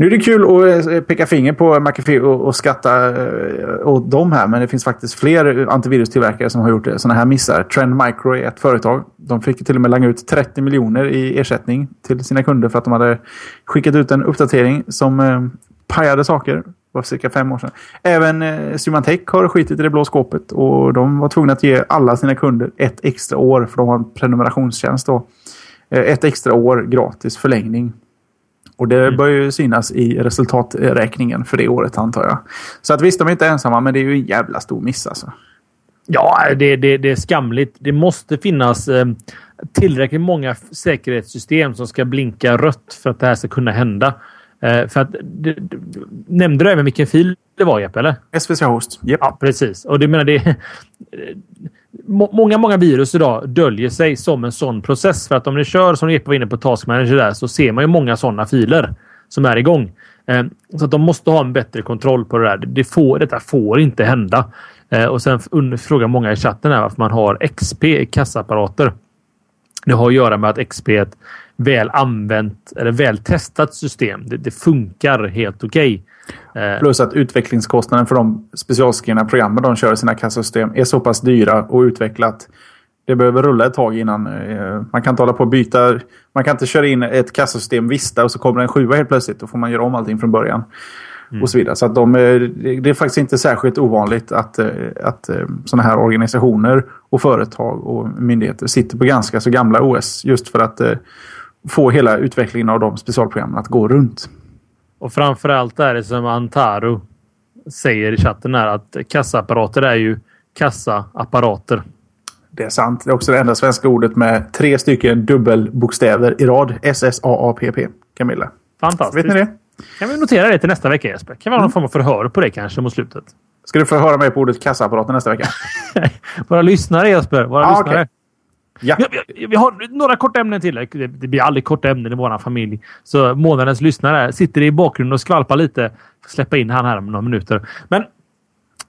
Speaker 2: Nu är det kul att eh, peka finger på McAfee och, och skatta eh, åt dem här. Men det finns faktiskt fler antivirustillverkare som har gjort eh, sådana här missar. Trend Micro är ett företag. De fick till och med langa ut 30 miljoner i ersättning till sina kunder för att de hade skickat ut en uppdatering som eh, pajade saker. Det var cirka fem år sedan. Även eh, Symantec har skitit i det blå skåpet och de var tvungna att ge alla sina kunder ett extra år för de har en prenumerationstjänst då. Eh, ett extra år gratis förlängning. Och det bör ju synas i resultaträkningen för det året antar jag. Så att visst, de är inte ensamma, men det är ju en jävla stor miss alltså.
Speaker 3: Ja, det, det, det är skamligt. Det måste finnas eh, tillräckligt många säkerhetssystem som ska blinka rött för att det här ska kunna hända. Eh, för att, det, det, nämnde du även vilken fil det var, Jeppe? Eller?
Speaker 2: SVC Host. Yep.
Speaker 3: Ja, precis. Och det menar det må- Många, många virus idag döljer sig som en sån process. För att om ni kör som Jeppe var inne på Task Manager där så ser man ju många sådana filer som är igång. Eh, Så att de måste ha en bättre kontroll på det där. Det får, detta får inte hända. Eh, Och sen frågar många i chatten här varför man har XP i kassaapparater. Det har att göra med att XP är ett väl använt eller väl testat system. Det, det funkar helt okej. Eh,
Speaker 2: Plus att utvecklingskostnaden för de specialskrivna programmen de kör i sina kassasystem är så pass dyra och utvecklat. Det behöver rulla ett tag innan. Eh, man kan hålla på och byta. Man kan inte köra in ett kassasystem Vista och så kommer en sjua helt plötsligt. Då får man göra om allting från början. Och så vidare. Så att de, eh, det är faktiskt inte särskilt ovanligt att, att sådana här organisationer och företag och myndigheter sitter på ganska så gamla OS. Just för att få hela utvecklingen av de specialprogrammen att gå runt.
Speaker 3: Och framförallt är det som Antaro säger i chatten här att kassaapparater är ju kassaapparater.
Speaker 2: Det är sant. Det är också det enda svenska ordet med tre stycken dubbelbokstäver i rad. S-S-A-A-P-P. Camilla.
Speaker 3: Fantastiskt.
Speaker 2: Vet ni det?
Speaker 3: Kan vi notera det till nästa vecka Jesper? Kan vi ha någon form av förhör på det kanske mot slutet?
Speaker 2: Ska du få höra mig på ordet kassaapparaten nästa vecka?
Speaker 3: Våra lyssnare Jesper. Våra
Speaker 2: Ah,
Speaker 3: lyssnare.
Speaker 2: okej. Ja.
Speaker 3: Vi, vi har några korta ämnen till. Det, det blir aldrig korta ämnen i vår familj. Så månadens lyssnare sitter i bakgrunden och skvalpar lite. Släppa in han här om några minuter. Men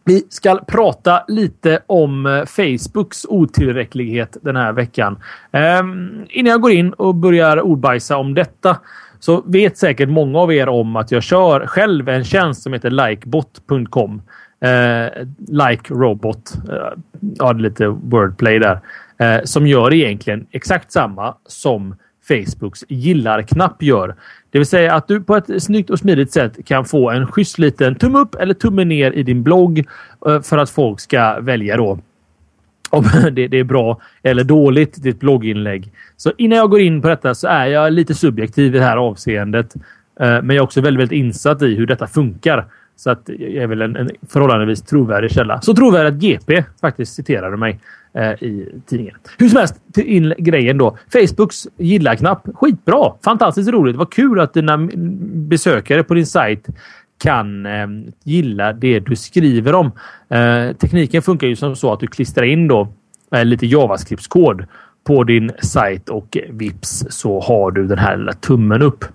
Speaker 3: vi ska prata lite om eh, Facebooks otillräcklighet den här veckan. Ehm, innan jag går in och börjar ordbajsa om detta så vet säkert många av er om att jag kör själv en tjänst som heter likebot.com. Eh, like robot. Eh, ja, det är lite wordplay där. Eh, som gör egentligen exakt samma som Facebooks gillar-knapp gör. Det vill säga att du på ett snyggt och smidigt sätt kan få en schysst liten tumme upp eller tumme ner i din blogg eh, för att folk ska välja då om det, är bra eller dåligt, ditt blogginlägg. Så innan jag går in på detta så är jag lite subjektiv i det här avseendet. Eh, men jag är också väldigt, väldigt insatt i hur detta funkar. Så att jag är väl en, en förhållandevis trovärdig källa. Så trovärdig att GP faktiskt citerade mig eh, i tidningen. Hur som helst, till in grejen då. Facebooks gilla-knapp. Skitbra! Fantastiskt roligt. Vad kul att dina besökare på din sajt kan eh, gilla det du skriver om. Eh, tekniken funkar ju som så att du klistrar in då eh, lite JavaScript-kod på din sajt och eh, vips så har du den här lilla tummen upp.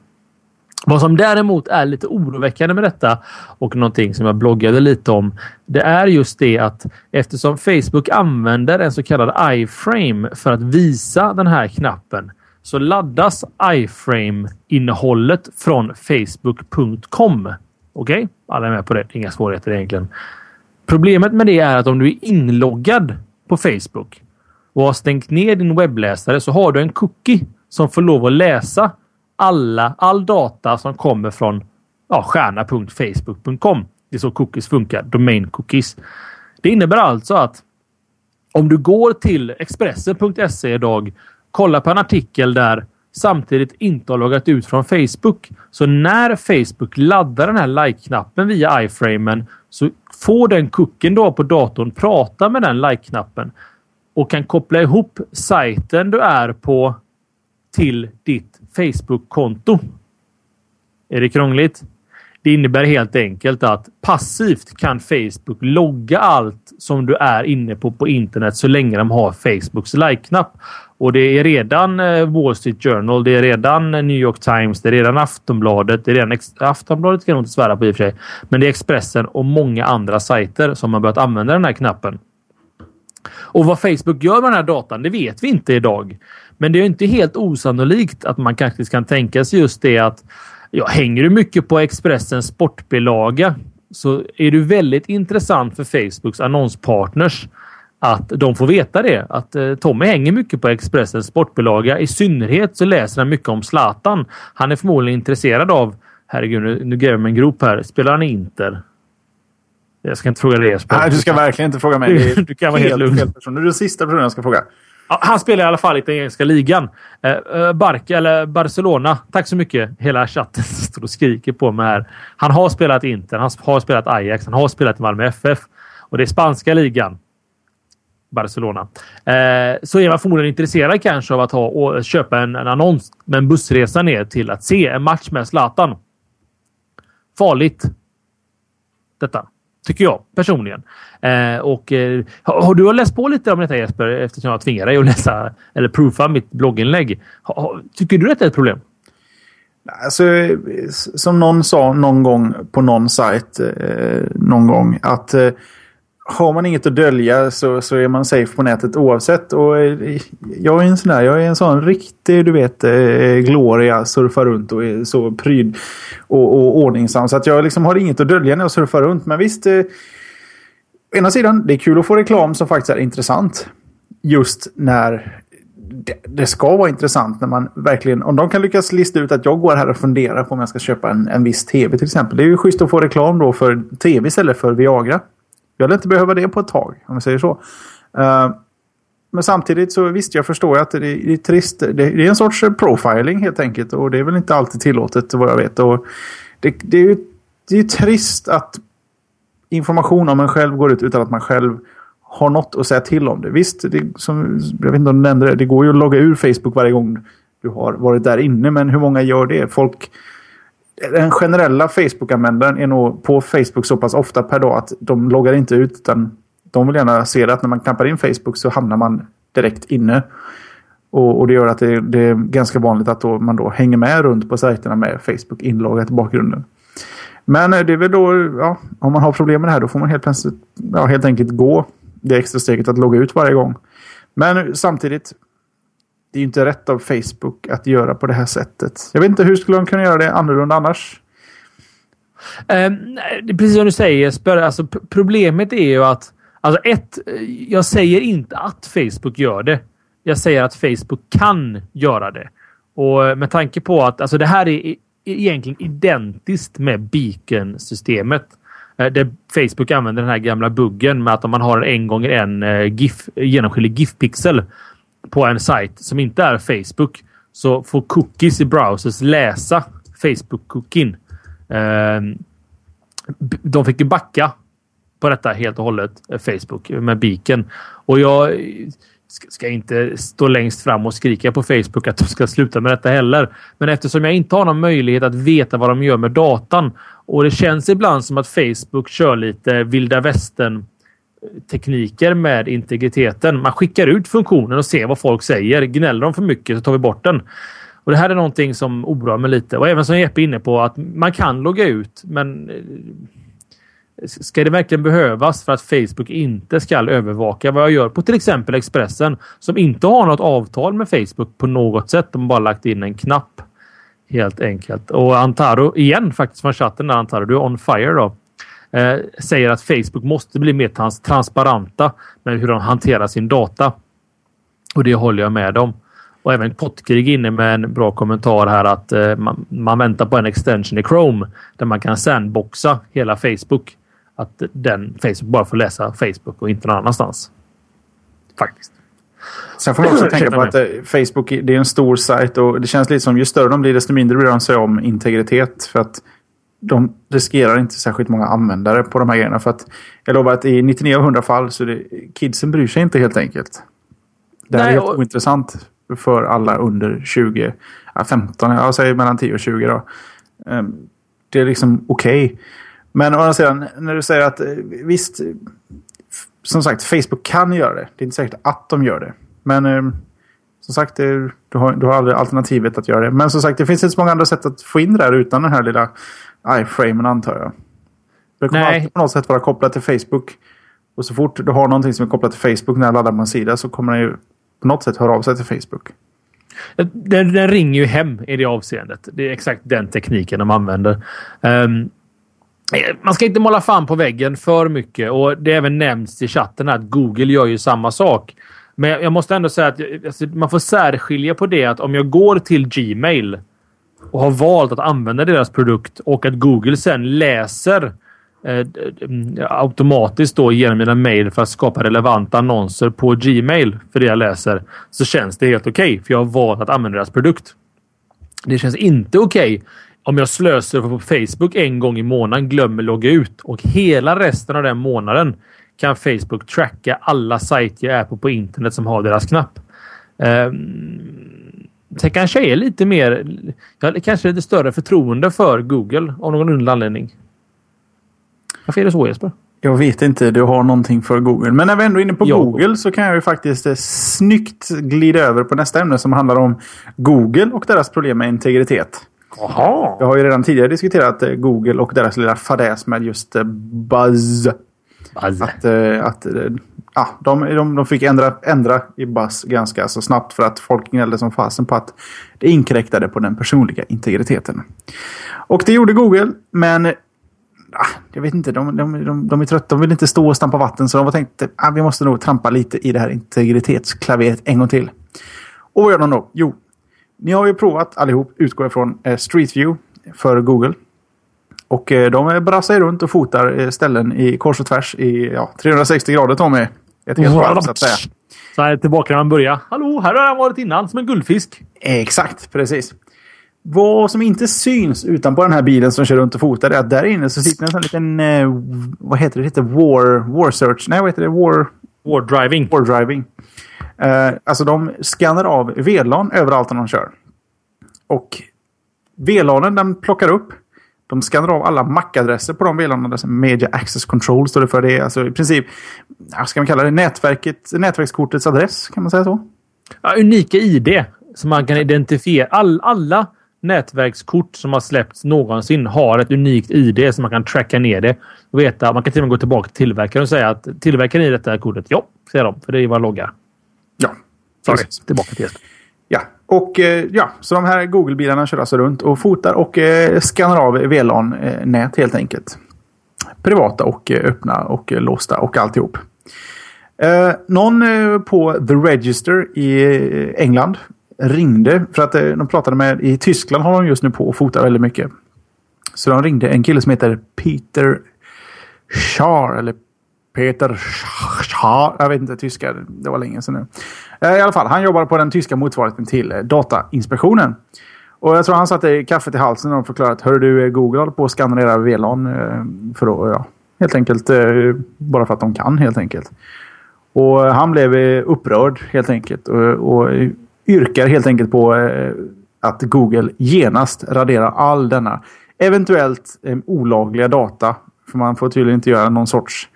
Speaker 3: Vad som däremot är lite oroväckande med detta och någonting som jag bloggade lite om. Det är just det att eftersom Facebook använder en så kallad iframe för att visa den här knappen så laddas iframe-innehållet från facebook.com. Okej? Okay? Alla är med på det. Inga svårigheter egentligen. Problemet med det är att om du är inloggad på Facebook och har stängt ner din webbläsare så har du en cookie som får lov att läsa alla, all data som kommer från ja, stjärna.facebook.com. Det är så cookies funkar. Domain cookies. Det innebär alltså att om du går till Expressen.se idag, kollar på en artikel där samtidigt inte har loggat ut från Facebook. Så när Facebook laddar den här like-knappen via iframen så får den kucken då på datorn prata med den like-knappen och kan koppla ihop sajten du är på till ditt Facebook-konto. Är det krångligt? Det innebär helt enkelt att passivt kan Facebook logga allt som du är inne på på internet så länge de har Facebooks like-knapp. Och det är redan eh, Wall Street Journal, det är redan eh, New York Times, det är redan Aftonbladet. Det är redan Aftonbladet kan jag inte svära på i och för sig. Men det är Expressen och många andra sajter som har börjat använda den här knappen. Och vad Facebook gör med den här datan, det vet vi inte idag. Men det är inte helt osannolikt att man kanske kan tänka sig just det att ja, hänger du mycket på Expressens sportbilaga så är du väldigt intressant för Facebooks annonspartners att de får veta det. Att eh, Tommy hänger mycket på Expressens sportbilaga. I synnerhet så läser han mycket om Zlatan. Han är förmodligen intresserad av Herregud, nu, nu gräver jag en grop här. Spelar han i Inter? Jag ska inte fråga dig Jesper.
Speaker 2: Nej, du ska verkligen inte fråga mig.
Speaker 3: Du, du kan vara helt, helt lugn.
Speaker 2: Fel person. Du är den sista personen jag ska fråga.
Speaker 3: Han spelar i alla fall i italienska ligan. Eh, eh, Barca, eller Barcelona. Tack så mycket. Hela chatten står och skriker på mig här. Han har spelat Inter, han har spelat Ajax, han har spelat i Malmö FF. Och det är spanska ligan. Barcelona. Eh, så är man förmodligen intresserad kanske av att ha och köpa en, en annons med en bussresa ner till att se en match med Zlatan. Farligt. Detta. Tycker jag personligen. Eh, och, eh, har, har, du läst på lite om detta Jesper? Eftersom jag tvingar dig att läsa eller proofa mitt blogginlägg. Ha, ha, tycker du att detta är ett problem?
Speaker 2: Alltså, som någon sa någon gång på någon sajt eh, någon gång att eh, har man inget att dölja så, så är man safe på nätet oavsett. Och eh, jag är en sån där, jag är en sån riktig, du vet, eh, Gloria surfar runt och är så pryd och, och ordningsam. Så att jag liksom har inget att dölja när jag surfar runt. Men visst, eh, å ena sidan, det är kul att få reklam som faktiskt är intressant. Just när det, det, ska vara intressant när man verkligen, om de kan lyckas lista ut att jag går här och funderar på om jag ska köpa en, en viss tv till exempel. Det är ju schysst att få reklam då för tv istället för Viagra. Jag lär inte behöva det på ett tag, om vi säger så. Eh, men samtidigt så visst, jag förstår att det, det är trist. Det, det, är en sorts profiling helt enkelt. Och det är väl inte alltid tillåtet vad jag vet. Och det, det är ju det är trist att information om en själv går ut utan att man själv har något att säga till om det. Visst, det, som, jag vet inte om du nämnde det, det går ju att logga ur Facebook varje gång du har varit där inne. Men hur många gör det? Folk... Den generella Facebook-användaren är nog på Facebook så pass ofta per dag att de loggar inte ut. Utan de vill gärna se det att när man knappar in Facebook så hamnar man direkt inne. Och, och det gör att det, det, är ganska vanligt att då, man då hänger med runt på sajterna med Facebook inloggat i bakgrunden. Men eh, det är väl då, ja, om man har problem med det här då får man helt, plötsligt, ja, helt enkelt gå det extra steget att logga ut varje gång. Men samtidigt, det är inte rätt av Facebook att göra på det här sättet. Jag vet inte, hur skulle de kunna göra det annorlunda annars?
Speaker 3: Um, precis som du säger Jesper, alltså, problemet är ju att Alltså ett, eh, jag säger inte att Facebook gör det. Jag säger att Facebook kan göra det. Och eh, med tanke på att alltså det här är e-, egentligen identiskt med Beacon-systemet. Eh, där Facebook använder den här gamla buggen med att om man har en gånger en GIF, genomskinlig GIF-pixel på en sajt som inte är Facebook så får cookies i browsers läsa Facebook-cookien. Ehm, de fick ju backa på detta helt och hållet, eh, Facebook med biken. Och jag eh, ska inte stå längst fram och skrika på Facebook att de ska sluta med detta heller. Men eftersom jag inte har någon möjlighet att veta vad de gör med datan och det känns ibland som att Facebook kör lite vilda västern tekniker med integriteten. Man skickar ut funktionen och ser vad folk säger. Gnäller de för mycket så tar vi bort den. Och Det här är någonting som oroar mig lite. Och även som Jeppe är inne på att man kan logga ut, men eh, Ska det verkligen behövas för att Facebook inte ska övervaka vad jag gör på till exempel Expressen som inte har något avtal med Facebook på något sätt. De har bara lagt in en knapp. Helt enkelt. Och Antaro igen faktiskt från chatten där Antaro, du är on fire då. Eh, säger att Facebook måste bli mer trans transparenta med hur de hanterar sin data. Och det håller jag med om. Och även Pottkrig inne med en bra kommentar här att eh, man, man, väntar på en extension i Chrome där man kan sandboxa hela Facebook att den Facebook bara får läsa Facebook och inte någon annanstans. Faktiskt.
Speaker 2: Sen får man också tänka på att eh, Facebook det är en stor sajt och det känns lite som ju större de blir desto mindre bryr de sig om integritet. För att de riskerar inte särskilt många användare på de här grejerna. För att jag lovar att i 99 av 100 fall så det, kidsen bryr sig inte helt enkelt. Det här Nej, är helt och... ointressant för alla under 20, 15, jag säger mellan 10 och 20 då. Ehm, det är liksom okej. Okay. Men å andra sidan, när du säger att eh, visst, som sagt, Facebook kan göra det. Det är inte säkert att de gör det. Men eh, som sagt, du, har, du har aldrig alternativet att göra det. Men som sagt, det finns inte så många andra sätt att få in det där utan den här lilla iframen antar jag. Det kommer Nej. alltid på något sätt vara kopplat till Facebook. Och så fort du har någonting som är kopplat till Facebook när jag laddar på en sida så kommer den ju på något sätt höra av sig till Facebook.
Speaker 3: Den, den ringer ju hem i det avseendet. Det är exakt den tekniken de använder. Um, man ska inte måla fan på väggen för mycket och det är även nämnts i chatten att Google gör ju samma sak. Men jag måste ändå säga att alltså, man får särskilja på det att om jag går till Gmail och har valt att använda deras produkt och att Google sen läser eh, mm, automatiskt då genom mina mejl för att skapa relevanta annonser på Gmail för det jag läser så känns det helt okej okay, för jag har valt att använda deras produkt. Det känns inte okej okay om jag slösar på Facebook en gång i månaden, glömmer logga ut och hela resten av den månaden kan Facebook tracka alla sajter jag är på på internet som har deras knapp. Um, det kanske är lite mer, ja, kanske lite större förtroende för Google av någon underlig anledning. Varför är det så Jesper?
Speaker 2: Jag vet inte, du har någonting för Google. Men när vi ändå är inne på ja. Google så kan jag ju faktiskt eh, snyggt glida över på nästa ämne som handlar om Google och deras problem med integritet.
Speaker 3: Aha.
Speaker 2: Jag har ju redan tidigare diskuterat eh, Google och deras lilla fadäs med just eh, Buzz.
Speaker 3: Buzz.
Speaker 2: Att, eh, att ja, de, de, de fick ändra, ändra i Buzz ganska så snabbt för att folk gnällde som fasen på att det inkräktade på den personliga integriteten. Och det gjorde Google, men ah, jag vet inte, de, de, de, de är trötta. De vill inte stå och stampa vatten så de tänkte att ah, vi måste nog trampa lite i det här integritetsklaveret en gång till. Och vad gör de då? Jo, ni har ju provat allihop, utgår ifrån eh, Street View för Google. Och eh, de brassar runt och fotar eh, ställen i kors och tvärs i ja, 360 grader Tommy. Ett helt varv så att säga.
Speaker 3: Så här tillbaka när man börjar. Hallå, här har jag varit innan som en guldfisk.
Speaker 2: Exakt, precis. Vad som inte syns utanpå den här bilen som kör runt och fotar är att där inne så sitter en sån liten... Eh, vad heter det? Heter War, War Search. Nej, vad heter det? War...
Speaker 3: Wardriving.
Speaker 2: Wardriving. Eh, alltså de skannar av VLAN överallt när de kör. Och VLANen den plockar upp. De skannar av alla MAC-adresser på de VLAN. Media Access Control står det för. Det är alltså i princip, ska man kalla det, nätverket, nätverkskortets adress. Kan man säga så?
Speaker 3: Ja, unika ID som man kan identifiera. All, alla nätverkskort som har släppts någonsin har ett unikt ID som man kan tracka ner det. Och veta, man kan till och med gå tillbaka till tillverkaren och säga att tillverkaren i detta här kortet, ja, säger de, för det är vad loggar.
Speaker 2: Ja,
Speaker 3: Sorry, tillbaka till Jesper.
Speaker 2: Och eh, ja, så de här Google-bilarna kör alltså runt och fotar och eh, skannar av VLAN-nät eh, helt enkelt. Privata och eh, öppna och låsta och alltihop. Eh, någon på The Register i England ringde för att de pratade med i Tyskland har de just nu på och fotar väldigt mycket. Så de ringde en kille som heter Peter Schar eller Peter Schar. Jag vet inte tyska. Det var länge sedan nu. Eh, I alla fall, han jobbar på den tyska motsvarigheten till eh, Datainspektionen. Och jag tror han satte kaffet i halsen och förklarade att Hör du, eh, Google håller på att skanna era VLAN. För då, ja, helt enkelt bara för att de kan helt enkelt. Och han blev upprörd helt enkelt. Och, och yrkar helt enkelt på att Google genast raderar all denna eventuellt olagliga data. För man får tydligen inte göra någon sorts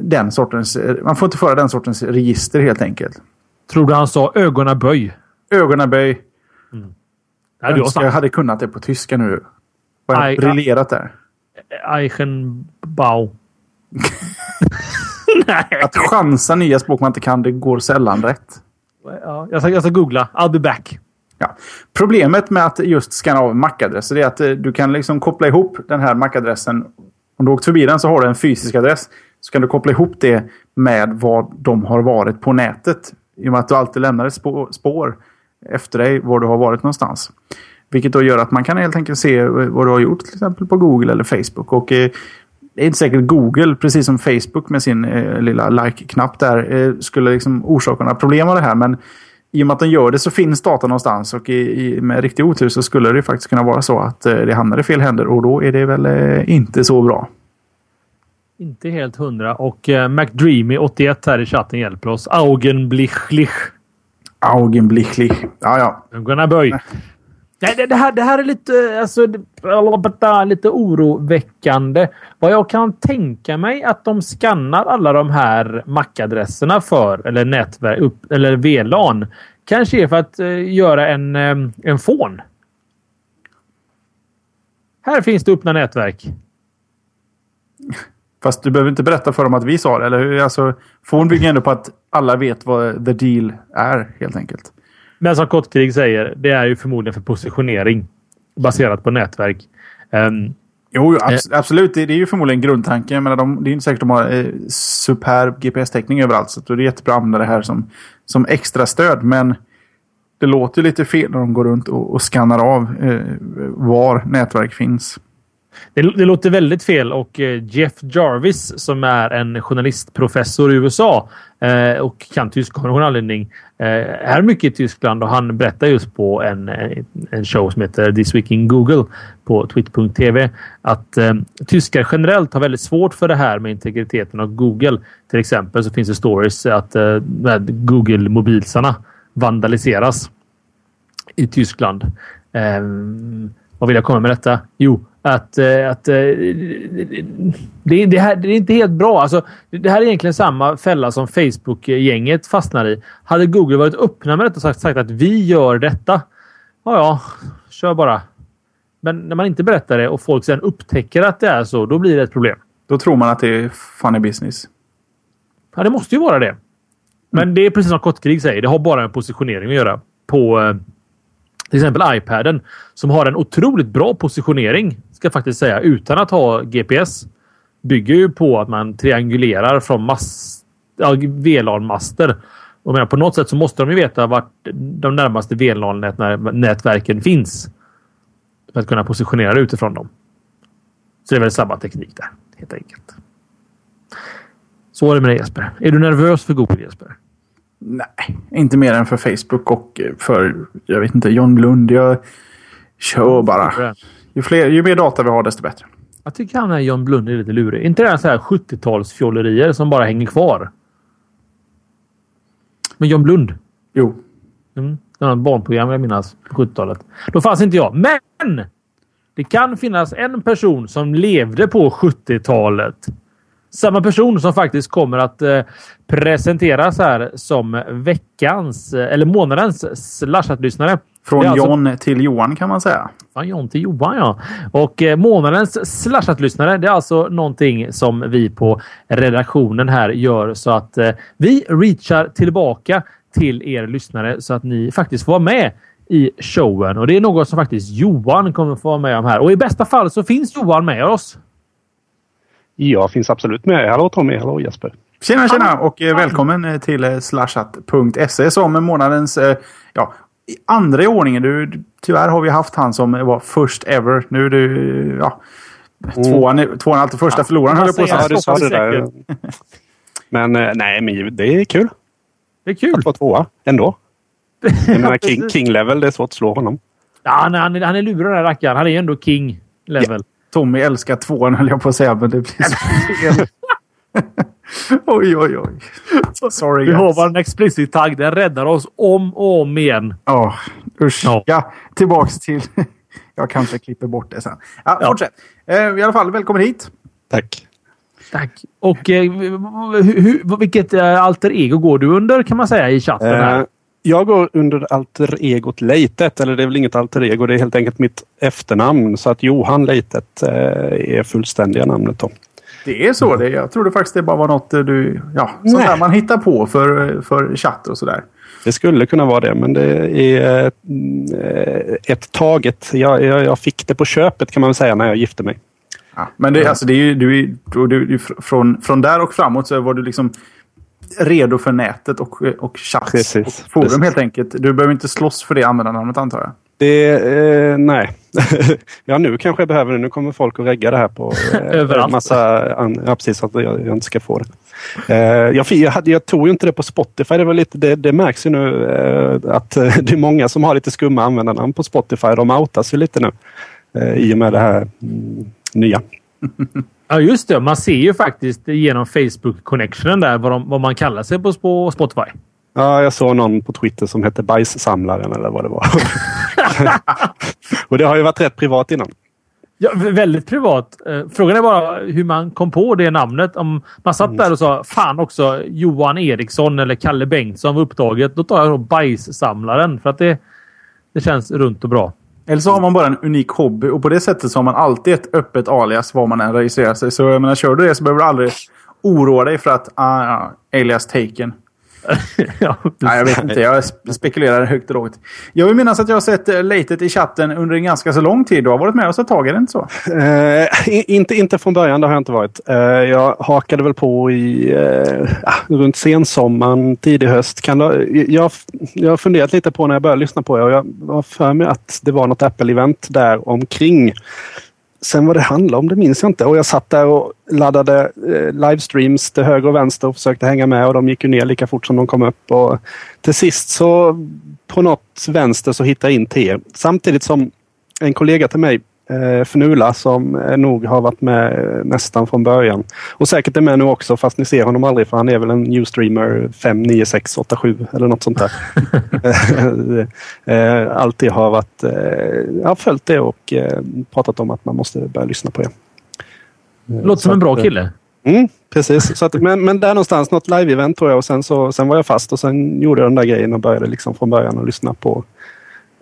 Speaker 2: den sortens, man får inte föra den sortens register helt enkelt.
Speaker 3: Tror du han sa ögonaböj?
Speaker 2: Ögonaböj.
Speaker 3: Nej,
Speaker 2: Jag
Speaker 3: du
Speaker 2: jag hade kunnat det på tyska nu.
Speaker 3: Aj,
Speaker 2: jag briljerat där?
Speaker 3: Eichenbau. Nej.
Speaker 2: Att chansa nya språk man inte kan, det går sällan rätt.
Speaker 3: Ja, jag, ska, jag ska googla. I'll be back.
Speaker 2: Ja. Problemet med att just scanna av MAC-adresser är att eh, du kan liksom koppla ihop den här MAC-adressen. Om du åkt förbi den så har du en fysisk adress. Så kan du koppla ihop det med vad de har varit på nätet. I och med att du alltid lämnar ett spår, spår efter dig var du har varit någonstans. Vilket då gör att man kan helt enkelt se eh, vad du har gjort till exempel på Google eller Facebook. Och eh, det är inte säkert Google, precis som Facebook med sin eh, lilla like-knapp där, eh, skulle liksom orsaka några problem av det här. Men i och med att den gör det så finns data någonstans och i, i, med riktig otur så skulle det faktiskt kunna vara så att eh, det hamnar i fel händer och då är det väl eh, inte så bra.
Speaker 3: Inte helt hundra. Och uh, McDreamy81 här i chatten hjälper oss. Augenblichlich.
Speaker 2: Augenblicklich. Ja, ja.
Speaker 3: Ögonaböj. Nej, det, det, här, det här är lite, alltså, det- lite oroväckande. Vad jag kan tänka mig att de skannar alla de här MAC-adresserna för, eller nätverk, upp, eller VLAN. Kanske är för att eh, göra en, eh, en fon. Här finns det öppna nätverk.
Speaker 2: Fast du behöver inte berätta för dem att vi sa det, eller hur? Alltså, Fon bygger ändå på att alla vet vad the deal är, helt enkelt.
Speaker 3: Men som Kottkrig säger, det är ju förmodligen för positionering baserat på nätverk. Ehm,
Speaker 2: Jo, abs- absolut. Det, det är ju förmodligen grundtanken. Menar, de, det är inte säkert de har eh, superb GPS-täckning överallt. Så det är jättebra att använda det här som, som extra stöd. Men det låter lite fel när de går runt och, och skannar av eh, var nätverk finns.
Speaker 3: Det, det låter väldigt fel och eh, Jeff Jarvis som är en journalistprofessor i USA eh, och kan tyska av någon anledning eh, är mycket i Tyskland och han berättar just på en, eh, en show som heter This Week in Google på twitter.tv att eh, tyskar generellt har väldigt svårt för det här med integriteten av Google. Till exempel så finns det stories att eh, Google mobilsarna vandaliseras i Tyskland. Ehm, vad vill jag komma med detta? Jo, att, eh, att eh, det, det, här, det är inte helt bra. Alltså, det här är egentligen samma fälla som Facebook-gänget fastnar i. Hade Google varit öppna med detta och sagt, sagt att vi gör detta. Ja, ja, kör bara. Men när man inte berättar det och folk sedan upptäcker att det är så, då blir det ett problem.
Speaker 2: Då tror man att det är funny business.
Speaker 3: Ja, det måste ju vara det. Men det är precis som Kottkrig säger. Det har bara med positionering att göra. På eh, till exempel iPaden som har en otroligt bra positionering ska jag faktiskt säga utan att ha GPS. Bygger ju på att man triangulerar från ja, VLAN-master. Och menar, på något sätt så måste de ju veta vart de närmaste VLAN-nätverken finns. För att kunna positionera utifrån dem. Så det är väl samma teknik där helt enkelt. Så är det med dig Jesper. Är du nervös för Google Jesper?
Speaker 2: Nej, inte mer än för Facebook och för, jag vet inte, John Lund. Jag kör bara. Ju, fler, ju mer data vi har, desto bättre.
Speaker 3: Jag tycker han är John Blund är lite lurig. inte det här så här 70-talsfjollerier som bara hänger kvar? med John Blund.
Speaker 2: Jo.
Speaker 3: Mm. Det var ett barnprogram jag minns på 70-talet. Då fanns inte jag. Men! Det kan finnas en person som levde på 70-talet. Samma person som faktiskt kommer att eh, presenteras här som veckans eh, eller månadens slashat-lyssnare.
Speaker 2: Från
Speaker 3: alltså-
Speaker 2: John till Johan kan man säga.
Speaker 3: Från John till Johan, ja. Och eh, månadens slashat-lyssnare, det är alltså någonting som vi på redaktionen här gör så att eh, vi reachar tillbaka till er lyssnare så att ni faktiskt får vara med i showen. Och det är något som faktiskt Johan kommer få vara med om här. Och i bästa fall så finns Johan med oss.
Speaker 1: Jag finns absolut med. Hallå Tommy, hallå Jesper.
Speaker 2: Tjena tjena och eh, välkommen eh, till eh, slashat.se som är månadens eh, ja, andra i ordningen. Du, tyvärr har vi haft han som var först ever. Nu är du ja, tvåan, är- tvåan är alltid första förloraren höll jag på att säga.
Speaker 1: Det där. Men eh, nej, men det är kul
Speaker 3: Det är kul.
Speaker 1: att vara tvåa ändå. Jag menar, king, king level, det är svårt att slå honom.
Speaker 3: Ja, han, är- han, är- han är lurig den här rackaren. Han är ju ändå king level.
Speaker 2: Tommy älskar tvåan höll jag på att säga men det blir så fel. oj oj oj. Sorry
Speaker 3: Vi har
Speaker 2: guys.
Speaker 3: bara en explicit tagg. Den räddar oss om och om igen.
Speaker 2: Ja, usch.
Speaker 3: Ja.
Speaker 2: Ja. tillbaks till... jag kanske klipper bort det sen. Ja,
Speaker 3: Ja.
Speaker 2: Fortsätt. Eh, I alla fall, välkommen hit.
Speaker 1: Tack.
Speaker 3: Tack. Och eh, hur, vilket eh, alter ego går du under kan man säga i chatten? här?
Speaker 1: Eh, jag går under alter egot Leitet, eller det är väl inget alter ego, det är helt enkelt mitt efternamn. Så att Johan Leitet eh, är fullständiga namnet då.
Speaker 2: Det är så. Det, jag trodde faktiskt det bara var något eh, du... Ja, sånt där man hittar på för, för chatt och sådär.
Speaker 1: Det skulle kunna vara det, men det är eh, ett taget. Jag, jag, jag fick det på köpet kan man väl säga när jag gifte mig.
Speaker 2: Ja, men det, alltså, det är ju, du, du, du, från, från där och framåt så var du liksom redo för nätet och, och chatt
Speaker 1: Precis,
Speaker 2: och forum
Speaker 1: precis.
Speaker 2: helt enkelt. Du behöver inte slåss för det användarnamnet antar jag.
Speaker 1: Det, eh, nej. ja, nu kanske jag behöver det. Nu kommer folk att regga det här på eh,
Speaker 3: Överallt.
Speaker 1: massa an- Ja, precis. Att jag, jag inte ska få det. Eh, jag, jag, hade, jag tog ju inte det på Spotify. Det, var lite, det, det märks ju nu eh, att eh, det är många som har lite skumma användarnamn på Spotify. De outas ju lite nu eh, i och med det här mm, nya.
Speaker 3: Ja, just det. Man ser ju faktiskt genom Facebook-connectionen där vad, de, vad man kallar sig på, på Spotify.
Speaker 1: Ja, jag såg någon på Twitter som hette Bajssamlaren eller vad det var. och det har ju varit rätt privat innan.
Speaker 3: Ja, vä- väldigt privat. Eh, Frågan är bara hur man kom på det namnet. Om man satt där och sa fan också Johan Eriksson eller Kalle Bengtsson var upptaget. Då tar jag nog Bajssamlaren för att det, det känns runt och bra.
Speaker 2: Eller så har man bara en unik hobby och på det sättet så har man alltid ett öppet alias var man än registrerar sig. Så jag menar, kör du det så behöver du aldrig oroa dig för att ah, alias taken.
Speaker 3: ja,
Speaker 2: Nej, jag vet inte. Jag sp- spekulerar högt och lågt. Jag vill minnas att jag har sett eh, Latet i chatten under en ganska så lång tid. Du har varit med oss ett tag, är det inte så?
Speaker 1: Eh, i- inte, inte från början, det har jag inte varit. Eh, jag hakade väl på i eh, ah, runt sensommaren, tidig höst. Kan det, jag, jag har funderat lite på när jag började lyssna på er och jag var för mig att det var något Apple-event där omkring. Sen vad det handlade om det minns jag inte. Och jag satt där och laddade eh, livestreams till höger och vänster och försökte hänga med och de gick ju ner lika fort som de kom upp. Och till sist så på något vänster så hittade jag in till er. Samtidigt som en kollega till mig, eh, Fnula, som eh, nog har varit med eh, nästan från början. Och säkert är med nu också fast ni ser honom aldrig för han är väl en Newstreamer 59687 eller något sånt där. eh, alltid har varit, eh, har följt det och eh, pratat om att man måste börja lyssna på. Eh,
Speaker 3: låter som en bra kille.
Speaker 1: Mm, precis. Så att, men, men där någonstans, något live-event tror jag och sen, så, sen var jag fast och sen gjorde jag den där grejen och började liksom från början och lyssna på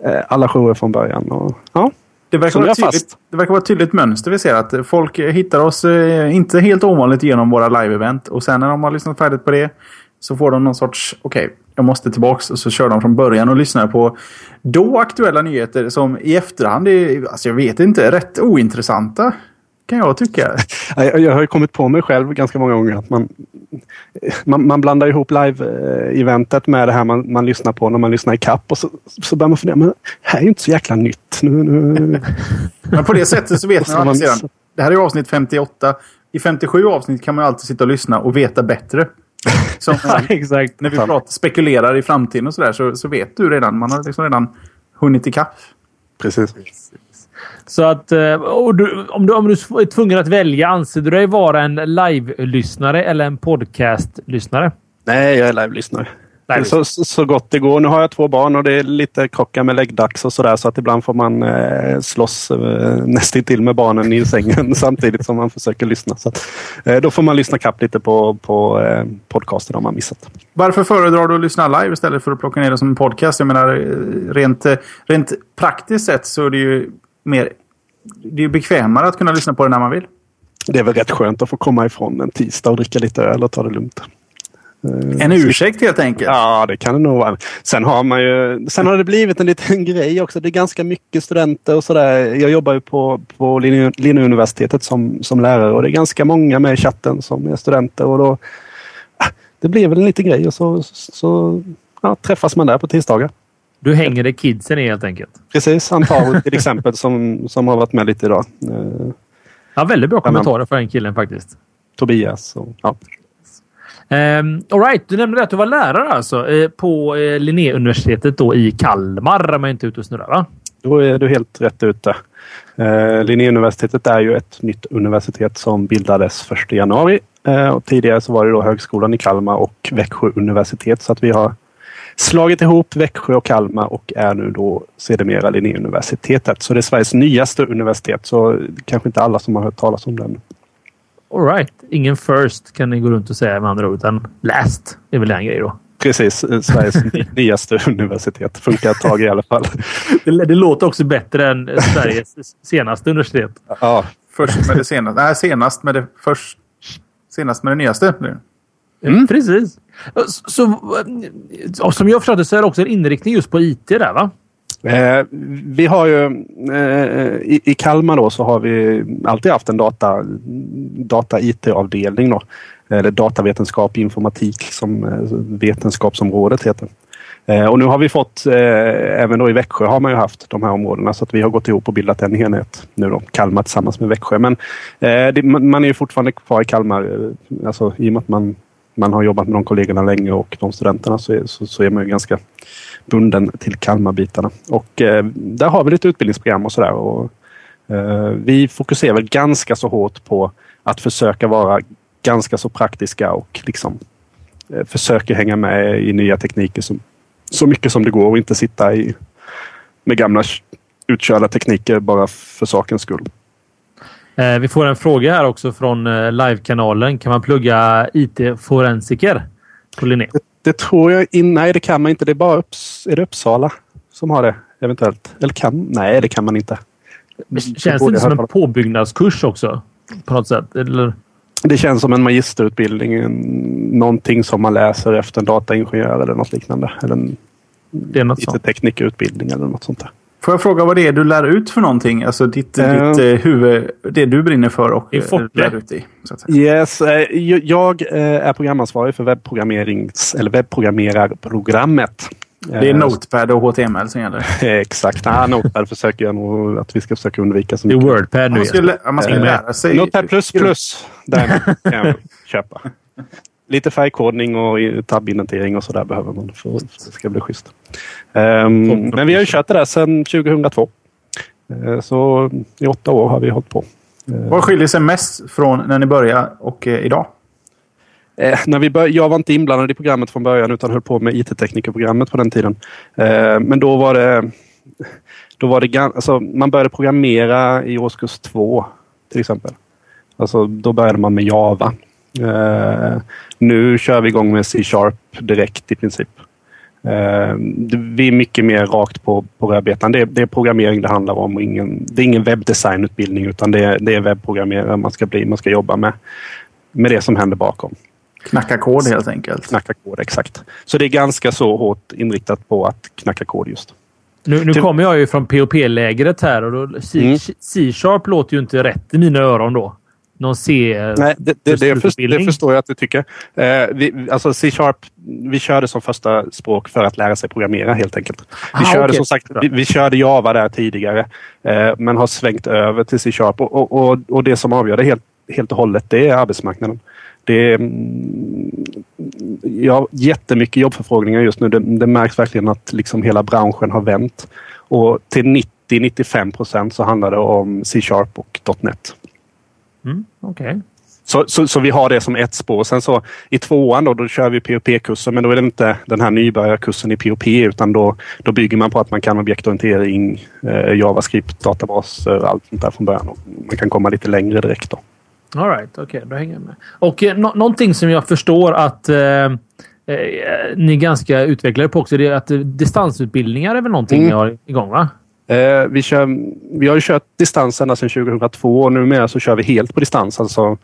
Speaker 1: eh, alla shower från början. Och, ja,
Speaker 2: Det verkar, vara tydligt, det verkar vara ett tydligt mönster vi ser. Att folk hittar oss eh, inte helt ovanligt genom våra live-event. Och sen när de har lyssnat färdigt på det så får de någon sorts, okej, jag måste tillbaks. Och så kör de från början och lyssnar på då aktuella nyheter som i efterhand är, alltså jag vet inte, rätt ointressanta. Kan jag tycka.
Speaker 1: Jag, har ju kommit på mig själv ganska många gånger att man, man, man blandar ihop live-eventet med det här man, man lyssnar på när man lyssnar i kapp och så, så börjar man fundera, men det här är ju inte så jäkla nytt. Nu, nu.
Speaker 2: Men på det sättet så vet man,
Speaker 1: man-
Speaker 2: sedan. Det här är avsnitt 58. I 57 avsnitt kan man alltid sitta och lyssna och veta bättre. Som,
Speaker 3: Ja, exakt.
Speaker 2: när vi pratar, spekulerar i framtiden och sådär så, så vet du redan. Man har liksom redan hunnit ikapp.
Speaker 1: Precis.
Speaker 3: Så att eh, och du, om, du, om du är tvungen att välja, anser du dig vara en live-lyssnare eller en podcast-lyssnare?
Speaker 1: Nej, jag är live-lyssnare. Nej, så, så gott det går. Nu har jag två barn och det är lite krocka med läggdags och sådär så att ibland får man eh, slåss eh, nästintill med barnen i sängen samtidigt som man försöker lyssna. Så att, eh, då får man lyssna kapp lite på, på eh, podcasten om man missat.
Speaker 2: Varför föredrar du att lyssna live istället för att plocka ner det som en podcast? Jag menar, eh, rent, rent praktiskt sett så är det ju mer det är bekvämare att kunna lyssna på det när man vill.
Speaker 1: Det är väl rätt skönt att få komma ifrån en tisdag och dricka lite öl och ta det lugnt.
Speaker 2: Eh, en ursäkt helt enkelt?
Speaker 1: Ja, det kan det nog vara. Sen har, man ju, sen har det blivit en liten grej också. Det är ganska mycket studenter och sådär. Jag jobbar ju på, på Linnéuniversitetet som, som lärare och det är ganska många med i chatten som är studenter. Och då, det blir väl en liten grej och så, så ja, träffas man där på tisdagar.
Speaker 3: Du hänger där kidsen är helt enkelt?
Speaker 1: Precis. Antaro till exempel som, som har varit med lite idag. Eh,
Speaker 3: ja, väldigt bra kommentarer för den killen faktiskt.
Speaker 1: Tobias. Och, ja.
Speaker 3: Um, all right, du nämnde att du var lärare alltså eh, på eh, Linnéuniversitetet då i Kalmar om jag inte är ute och snurrar va?
Speaker 1: Då är du helt rätt ute. Eh, Linnéuniversitetet är ju ett nytt universitet som bildades 1 januari. Eh, och tidigare så var det då Högskolan i Kalmar och Växjö universitet så att vi har slagit ihop Växjö och Kalmar och är nu då sedermera Linnéuniversitetet. Så det är Sveriges nyaste universitet så kanske inte alla som har hört talas om den.
Speaker 3: Alright, ingen first kan ni gå runt och säga med andra ord, utan last är väl en grej då.
Speaker 1: Precis, Sveriges nyaste universitet. Funkar ett tag i alla fall.
Speaker 3: Det, det, låter också bättre än Sveriges senaste universitet.
Speaker 2: Ja, först med det senaste. Nej, senast med det först. Senast med det nyaste.
Speaker 3: Mm. Precis. Så, så, som jag förstod så är det också en inriktning just på IT där va?
Speaker 1: Eh, vi har ju eh, i, i Kalmar då så har vi alltid haft en data, data IT-avdelning då. Eller datavetenskap informatik som eh, vetenskapsområdet heter. Eh, och nu har vi fått, eh, även då i Växjö har man ju haft de här områdena så att vi har gått ihop och bildat en enhet nu då, Kalmar tillsammans med Växjö. Men eh, det, man är ju fortfarande kvar i Kalmar, alltså i och med att man man har jobbat med de kollegorna länge och de studenterna så är, så, så är man ganska bunden till Kalmarbitarna. Och eh, där har vi lite utbildningsprogram och sådär. eh, vi fokuserar väl ganska så hårt på att försöka vara ganska så praktiska och liksom eh, försöker hänga med i nya tekniker så, så mycket som det går och inte sitta i med gamla utkörda tekniker bara för sakens skull.
Speaker 3: Eh, vi får en fråga här också från eh, livekanalen. Kan man plugga IT-forensiker på Linné?
Speaker 1: Det, det, tror jag in, Nej, det kan man inte. Det är bara Upps, är det Uppsala som har det eventuellt. Eller kan? Nej, det kan man inte.
Speaker 3: Känns det inte som en påbyggnadskurs också? På något sätt? Eller?
Speaker 1: Det känns som en magisterutbildning. Någonting som man läser efter en dataingenjör eller något liknande. Eller en IT-teknikerutbildning eller något sånt där.
Speaker 2: Får jag fråga vad det är du lär ut för någonting? Alltså ditt, uh, ditt uh, huvud, det du brinner för och
Speaker 3: I uh, lär
Speaker 2: ut i.
Speaker 1: Yes, uh, jag är programansvarig för webbprogrammerings eller webbprogrammerarprogrammet.
Speaker 2: Det är Notepad och HTML som gäller?
Speaker 1: Exakt. Ah, Notepad försöker jag nog att vi ska försöka undvika. Så
Speaker 3: mycket. Det är Wordpad nu.
Speaker 2: Man ska, lä man ska lära sig.
Speaker 1: Notepad plus plus. Där kan jag köpa. Lite färgkodning och tabbinventering och sådär behöver man för att det ska bli schysst. Um, men vi har ju kört det där sedan 2002. Uh, så i åtta år har vi hållit på.
Speaker 2: Uh, Vad skiljer sig mest från när ni började och uh, idag?
Speaker 1: när vi bör, jag var inte inblandad i programmet från början utan höll på med IT-teknikerprogrammet på den tiden. men då var det, då var det alltså, man började programmera i årskurs två till exempel. Alltså, då började man med Java. Uh, nu kör vi igång med C-sharp direkt i princip. Uh, vi är mycket mer rakt på, på rödbetan. Det, det är programmering det handlar om. Ingen, det är ingen webbdesignutbildning utan det, det är webbprogrammerare man ska bli. Man ska jobba med, med det som händer bakom.
Speaker 2: Knacka kod helt enkelt.
Speaker 1: Knacka kod, exakt. Så det är ganska så hårt inriktat på att knacka kod just.
Speaker 3: Nu, nu kommer jag ju från POP-lägret här och C-sharp mm. låter ju inte rätt i mina öron då någon C...
Speaker 1: Nej, det, det, det, förstår, det förstår jag att du tycker. Eh, vi, alltså C-sharp, vi körde som första språk för att lära sig programmera helt enkelt. Vi Aha, körde okay. som sagt, vi, vi, körde Java där tidigare eh, men har svängt över till C-sharp och, och, och, och, det som avgör det helt, helt och hållet det är arbetsmarknaden. Det är mm, ja, jättemycket jobbförfrågningar just nu. Det, det märks verkligen att liksom hela branschen har vänt. Och till 90-95 procent så handlar det om C-sharp och .NET.
Speaker 3: Mm. Okay.
Speaker 1: Så, så, så, vi har det som ett spår. Sen så i tvåan då, då kör vi POP-kursen men då är det inte den här nybörjarkursen i POP utan då, då bygger man på att man kan objektorientering, eh, JavaScript, databaser, allt sånt där från början. Och man kan komma lite längre direkt då.
Speaker 3: All right, okej, okay, då hänger jag med. Och eh, no någonting som jag förstår att eh, eh, ni är ganska utvecklade på också, det är att distansutbildningar är väl någonting mm. ni har igång va?
Speaker 1: Eh, vi, kör, vi har ju kört distans ända sedan 2002 och numera så kör vi helt på distans. Alltså,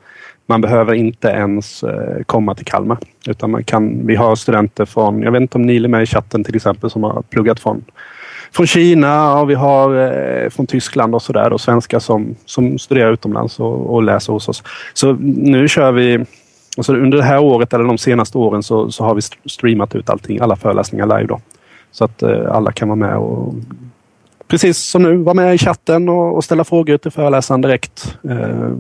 Speaker 1: man behöver inte ens eh, komma till Kalmar. Utan man kan, vi har studenter från, jag vet inte om Neil är med i chatten till exempel, som har pluggat från, från Kina och vi har eh, från Tyskland och sådär. Svenskar som, som studerar utomlands och, och läser hos oss. Så nu kör vi Alltså under det här året eller de senaste åren så, så har vi streamat ut allting, alla föreläsningar live. Då. Så att eh, alla kan vara med och precis som nu vara med i chatten och, och ställa frågor till föreläsaren direkt. Eh,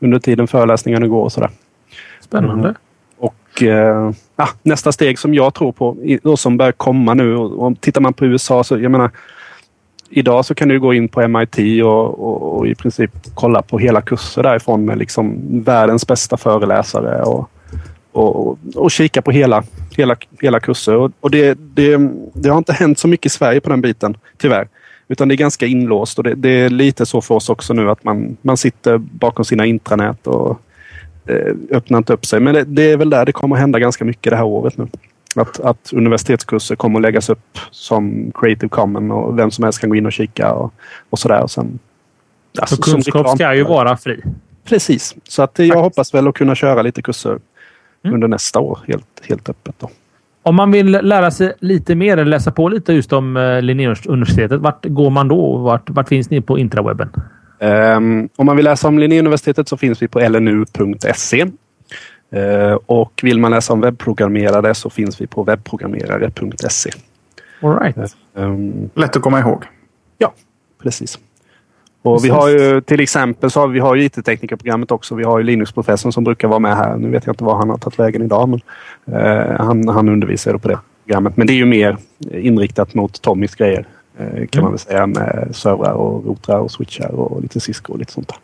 Speaker 1: under tiden föreläsningarna går och sådär.
Speaker 3: Spännande. Mm.
Speaker 1: Och eh, ja, nästa steg som jag tror på och som börjar komma nu och, och tittar man på USA så jag menar Idag så kan du gå in på MIT och, och, och, i princip kolla på hela kurser därifrån med liksom världens bästa föreläsare och, och, och kika på hela, hela, hela kurser. Och, och det, det, det, har inte hänt så mycket i Sverige på den biten, tyvärr. Utan det är ganska inlåst och det, det, är lite så för oss också nu att man, man sitter bakom sina intranät och eh, öppnar inte upp sig. Men det, det, är väl där det kommer att hända ganska mycket det här året nu. Att, att universitetskurser kommer att läggas upp som Creative Common och vem som helst kan gå in och kika och, och sådär. Och sen,
Speaker 3: alltså, så kunskap ska ju vara fri?
Speaker 1: Precis, så att jag hoppas väl att kunna köra lite kurser mm. under nästa år helt, helt öppet. Då.
Speaker 3: Om man vill lära sig lite mer eller läsa på lite just om uh, Linnéuniversitetet, vart går man då? Vart, vart finns ni på intrawebben?
Speaker 1: Um, om man vill läsa om Linnéuniversitetet så finns vi på lnu.se. Uh, eh, och vill man läsa om webbprogrammerare så finns vi på webbprogrammerare.se.
Speaker 3: All right.
Speaker 2: Um, Lätt att komma ihåg.
Speaker 1: Ja, precis. Och vi har ju till exempel så har vi har ju IT-teknikerprogrammet också. Vi har ju Linux-professorn som brukar vara med här. Nu vet jag inte var han har tagit vägen idag, men eh, han, han undervisar på det programmet. Men det är ju mer inriktat mot Tommys grejer eh, kan mm. man väl säga med servrar och routrar och switchar och lite Cisco och lite sånt där.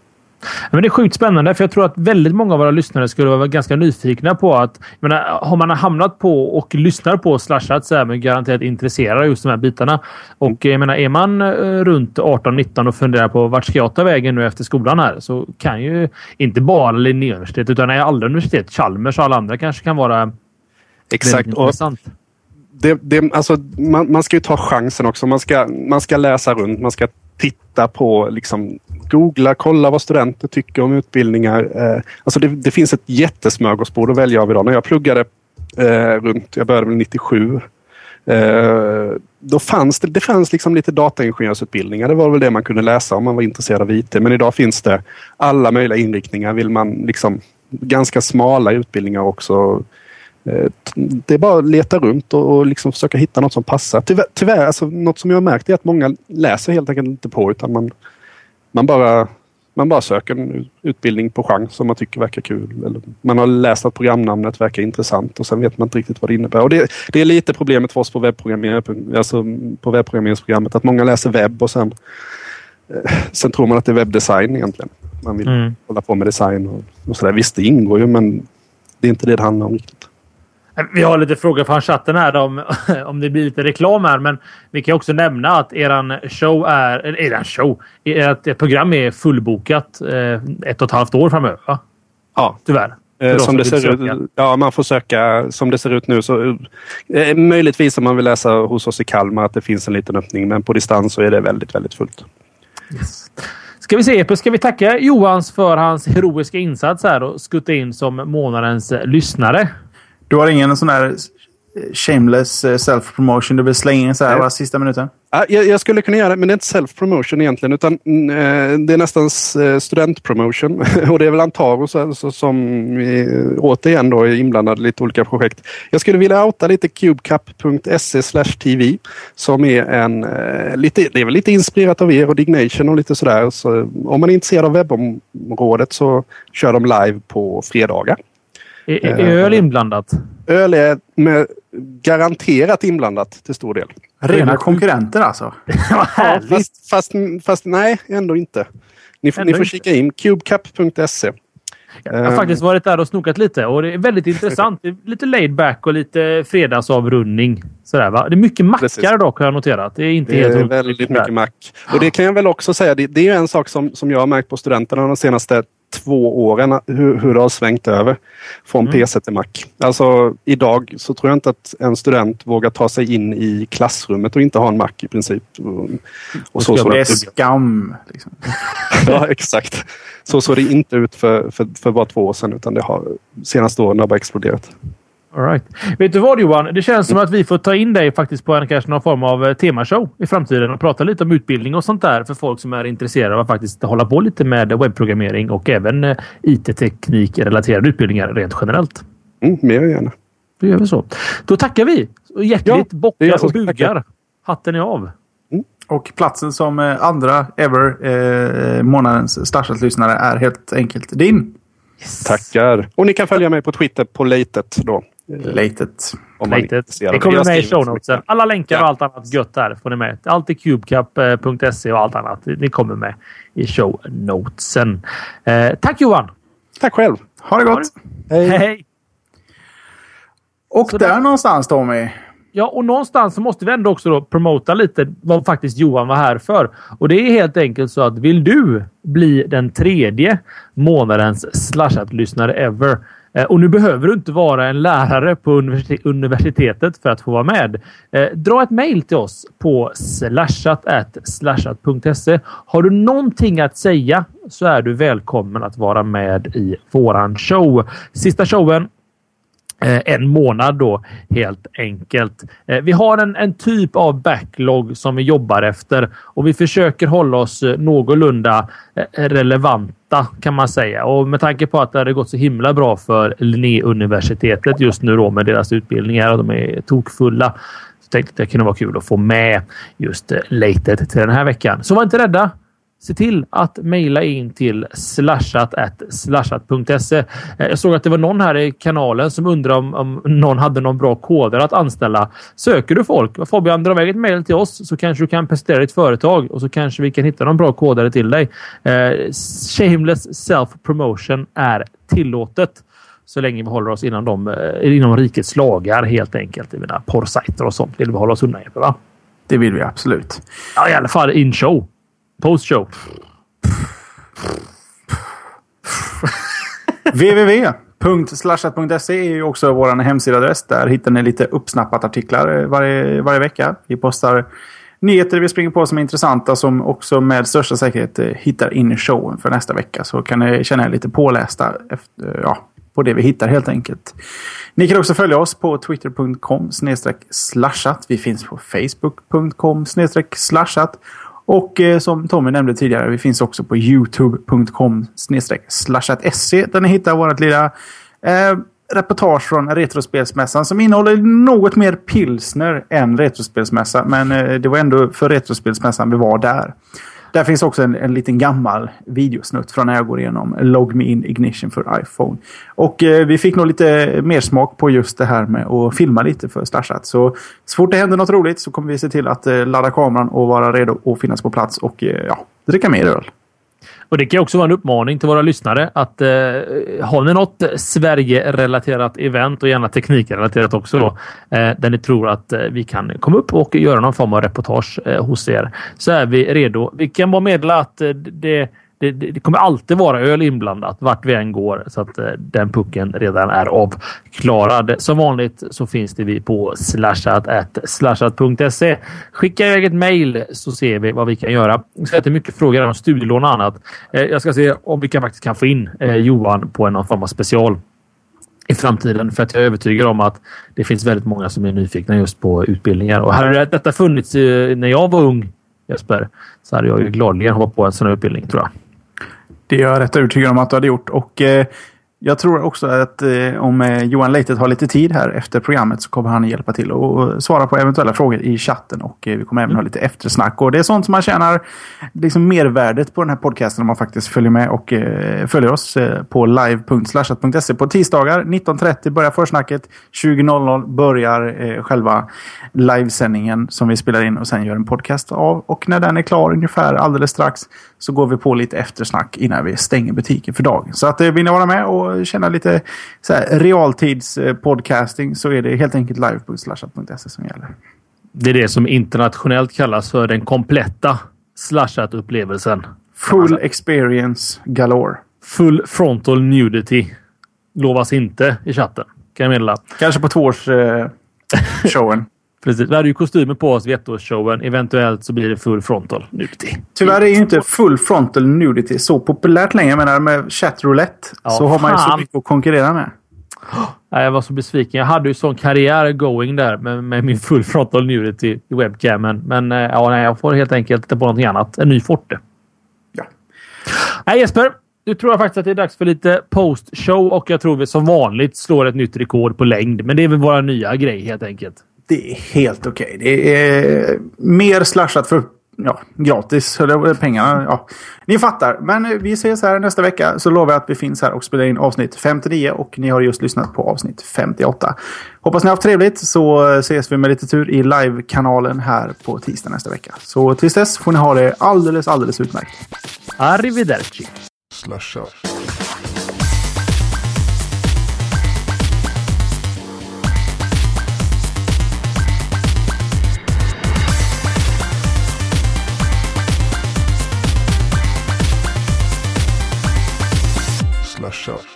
Speaker 3: Men det är sjukt spännande, för jag tror att väldigt många av våra lyssnare skulle vara ganska nyfikna på att... menar, har man hamnat på och lyssnar på Slashat så är man garanterat intresserad av just de här bitarna. Och jag menar, är man eh, runt 18-19 och funderar på vart ska jag ta vägen nu efter skolan här så kan ju inte bara Linnéuniversitetet utan alla universitet, Chalmers och alla andra kanske kan vara
Speaker 1: Exakt. intressant. Det, det, alltså, man, man ska ju ta chansen också. Man ska, man ska läsa runt. Man ska titta på, liksom, googla, kolla vad studenter tycker om utbildningar. Eh, alltså det, det, finns ett jättesmörgåsbord att välja av idag. När jag pluggade eh, runt, jag började väl 97. Eh, då fanns det, det fanns liksom lite dataingenjörsutbildningar. Det var väl det man kunde läsa om man var intresserad av IT. Men idag finns det alla möjliga inriktningar. Vill man liksom ganska smala utbildningar också eh, det är bara att leta runt och, och liksom försöka hitta något som passar. Tyvärr, tyvärr alltså, något som jag har märkt är att många läser helt enkelt inte på utan man, man, bara, man bara söker en utbildning på chans som man tycker verkar kul. Eller man har läst att programnamnet verkar intressant och sen vet man inte riktigt vad det innebär. Och det, det är lite problemet för oss på, webbprogrammering, alltså på webbprogrammeringsprogrammet att många läser webb och sen, eh, sen tror man att det är webbdesign egentligen. Man vill mm. hålla på med design och, och sådär. Visst, det ingår ju men det är inte det det handlar om riktigt.
Speaker 3: Vi har lite frågor från chatten här om, om det blir lite reklam här, men vi kan också nämna att eran show är... Eran show? Ert program är fullbokat eh, ett och ett halvt år framöver. Va?
Speaker 1: Ja.
Speaker 3: Tyvärr.
Speaker 1: Eh, som det ser ut, ja, man får söka som det ser ut nu. Så, eh, möjligtvis om man vill läsa hos oss i Kalmar att det finns en liten öppning, men på distans så är det väldigt, väldigt fullt.
Speaker 3: Yes. Ska vi se, ska vi tacka Johans för hans heroiska insats här och skutta in som månadens lyssnare?
Speaker 2: Du har ingen sån här shameless eh, self-promotion du vill slänga in så här, sista minuten?
Speaker 1: Jag, jag, skulle kunna göra det, men det är inte self-promotion egentligen utan mm, eh, det är nästan eh, studentpromotion. och det är väl så, så, som återigen då är inblandad i lite olika projekt. Jag skulle vilja outa lite cubecup.se tv som är en lite, det är väl lite inspirerat av er och Dignation och lite sådär. Så om man är intresserad av webbområdet så kör de live på fredagar.
Speaker 3: Är, är öl inblandat?
Speaker 1: Öl är med garanterat inblandat till stor del.
Speaker 2: Rena konkurrenter alltså?
Speaker 3: Vad härligt!
Speaker 1: Fast, fast, fast, nej, ändå inte. Ni, ändå ni får inte. kika in cubecup.se.
Speaker 3: Jag har um, faktiskt varit där och snokat lite och det är väldigt intressant. Det är lite laid back och lite fredagsavrundning. Sådär, va? Det är mycket mackar dock har jag noterat. Det är inte
Speaker 1: det
Speaker 3: helt
Speaker 1: är väldigt mycket mack. Och det kan jag väl också säga. Det, det är en sak som, som jag har märkt på studenterna de senaste två åren hur, hur det har svängt över från mm. PC till Mac. Alltså idag så tror jag inte att en student vågar ta sig in i klassrummet och inte ha en Mac i princip. Och,
Speaker 2: och så, så det är skam. Liksom.
Speaker 1: ja, exakt. Så såg det inte ut för, för, för bara två år sedan utan det har senaste åren har bara exploderat.
Speaker 3: All right. Vet du vad Johan? Det känns som att vi får ta in dig faktiskt på en kanske någon form av eh, temashow i framtiden och prata lite om utbildning och sånt där för folk som är intresserade av att faktiskt hålla på lite med webbprogrammering och även eh, IT-teknik relaterade utbildningar rent generellt.
Speaker 1: Mm, mer gärna.
Speaker 3: Då gör vi så. Då tackar vi hjärtligt. Ja, bockar och bugar. Tacka. Hatten är av.
Speaker 2: Mm. Och platsen som eh, andra ever eh, månadens Starchat-lyssnare är helt enkelt din.
Speaker 1: Yes. Tackar! Och ni kan följa mig på Twitter på Latet då.
Speaker 2: Latet.
Speaker 3: Latet. Det kommer med i show notesen. Alla länkar och allt annat gött där får ni med. Allt i cubecup.se och allt annat. Ni kommer med i show notesen. Eh, tack Johan!
Speaker 1: Tack själv!
Speaker 2: Ha det gott!
Speaker 3: Hej! Hej.
Speaker 2: Och Så där, där någonstans Tommy.
Speaker 3: Ja, och någonstans så måste vi ändå också då promota lite vad faktiskt Johan var här för. Och det är helt enkelt så att vill du bli den tredje månadens slashat-lyssnare ever Eh, och nu behöver du inte vara en lärare på universitetet för att få vara med. Eh, dra ett mejl till oss på slashat.slashat.se. Har du någonting att säga så är du välkommen att vara med i våran show. Sista showen Eh, en månad då helt enkelt. Eh, vi har en, en typ av backlog som vi jobbar efter och vi försöker hålla oss eh, någorlunda relevanta kan man säga. Och med tanke på att det har gått så himla bra för Linnéuniversitetet just nu då med deras utbildningar och de är tokfulla. Så tänkte jag att det kunde vara kul att få med just latet till den här veckan. Så var inte rädda. Se till att mejla in till slashat.slashat.se. Eh, jag såg att det var någon här i kanalen som undrar om, om någon hade någon bra koder att anställa. Söker du folk? Fabian, dra iväg ett mejl till oss så kanske du kan presentera ditt företag och så kanske vi kan hitta någon bra kodare till dig. Eh, shameless self promotion är tillåtet så länge vi håller oss inom, de, eh, inom rikets lagar helt enkelt. Menar, porrsajter och sånt vill vi hålla oss undan. Va?
Speaker 2: Det vill vi absolut.
Speaker 3: Ja, i alla fall in show. Postshow.
Speaker 2: www.slashat.se är ju också vår hemsidaadress. Där hittar ni lite uppsnappat artiklar eh, varje, varje vecka. Vi postar nyheter vi springer på som är intressanta som också med största säkerhet eh, hittar in i showen för nästa vecka. Så kan ni känna er lite pålästa efter, eh, ja, på det vi hittar helt enkelt. Ni kan också följa oss på twitter.com slashat. Vi finns på facebook.com slashat. Och eh, som Tommy nämnde tidigare, vi finns också på youtube.com slashat.se där ni hittar vårt lilla eh, reportage från Retrospelsmässan som innehåller något mer pilsner än Retrospelsmässan. Men eh, det var ändå för Retrospelsmässan vi var där. Där finns också en, en liten gammal videosnutt från när jag går igenom Log Me In Ignition för iPhone. Och eh, vi fick nog lite mer smak på just det här med att filma lite för Starchat. Så, så fort det händer något roligt så kommer vi se till att eh, ladda kameran och vara redo att finnas på plats och eh, ja, dricka mer öl.
Speaker 3: Och Det kan också vara en uppmaning till våra lyssnare att eh, har ni något Sverige-relaterat event och gärna teknikrelaterat också då, eh, där ni tror att eh, vi kan komma upp och göra någon form av reportage eh, hos er så är vi redo. Vi kan bara meddela att eh, det det, det, kommer alltid vara öl inblandat vart vi än går så att eh, den pucken redan är avklarad. Som vanligt så finns det vi på slashat.se. Skicka iväg ett mejl så ser vi vad vi kan göra. Jag det är mycket frågor om studielån och annat. Eh, jag ska se om vi kan faktiskt kan få in eh, Johan på någon form av special i framtiden för att jag är övertygad om att det finns väldigt många som är nyfikna just på utbildningar. Och hade detta funnits eh, när jag var ung Jesper så hade jag ju gladeligen hoppat på en sån här utbildning tror jag.
Speaker 2: Det är jag rätt övertygad om att du hade gjort. Och, eh, jag tror också att eh, om eh, Johan Leitet har lite tid här efter programmet så kommer han hjälpa till och svara på eventuella frågor i chatten. Och eh, vi kommer även ha lite eftersnack. Och det är sånt som man tjänar liksom mervärdet på den här podcasten om man faktiskt följer med och eh, följer oss eh, på live.slashat.se. På tisdagar 19.30 börjar försnacket. 20.00 börjar eh, själva livesändningen som vi spelar in och sen gör en podcast av. Och när den är klar ungefär alldeles strax så går vi på lite eftersnack innan vi stänger butiken för dagen. Så att vill ni vara med och känna lite så här, realtidspodcasting så är det helt enkelt live.slashat.se som gäller.
Speaker 3: Det är det som internationellt kallas för den kompletta slashat-upplevelsen.
Speaker 2: Full experience galore.
Speaker 3: Full frontal nudity lovas inte i chatten. Kan jag meddela.
Speaker 2: Kanske på tvåårsshowen. Eh,
Speaker 3: Precis. Vi hade ju kostymer på oss vid ettårsshowen. Eventuellt så blir det full frontal nudity.
Speaker 2: Tyvärr är ju inte full frontal nudity så populärt längre. Jag menar med chatroulette
Speaker 3: Ja,
Speaker 2: så har man ju så mycket att konkurrera med.
Speaker 3: Jag var så besviken. Jag hade ju sån karriär going där med, med min full frontal nudity i webcamen. Men eh, ja, nej, jag får helt enkelt titta på någonting annat. En ny Forte.
Speaker 2: Ja.
Speaker 3: Nej, Jesper. Nu tror jag faktiskt att det är dags för lite post-show och jag tror vi som vanligt slår ett nytt rekord på längd. Men det är väl våra nya grej helt enkelt.
Speaker 2: Det är helt okej. Det är mer slashat för ja, gratis. Eller pengarna. Ja. Ni fattar. Men vi ses här nästa vecka. Så lovar jag att vi finns här och spelar in avsnitt 59. Och ni har just lyssnat på avsnitt 58. Hoppas ni har haft trevligt. Så ses vi med lite tur i live-kanalen här på tisdag nästa vecka. Så tills dess får ni ha det alldeles, alldeles utmärkt.
Speaker 3: Arrivederci.
Speaker 4: Slasha. Slasha.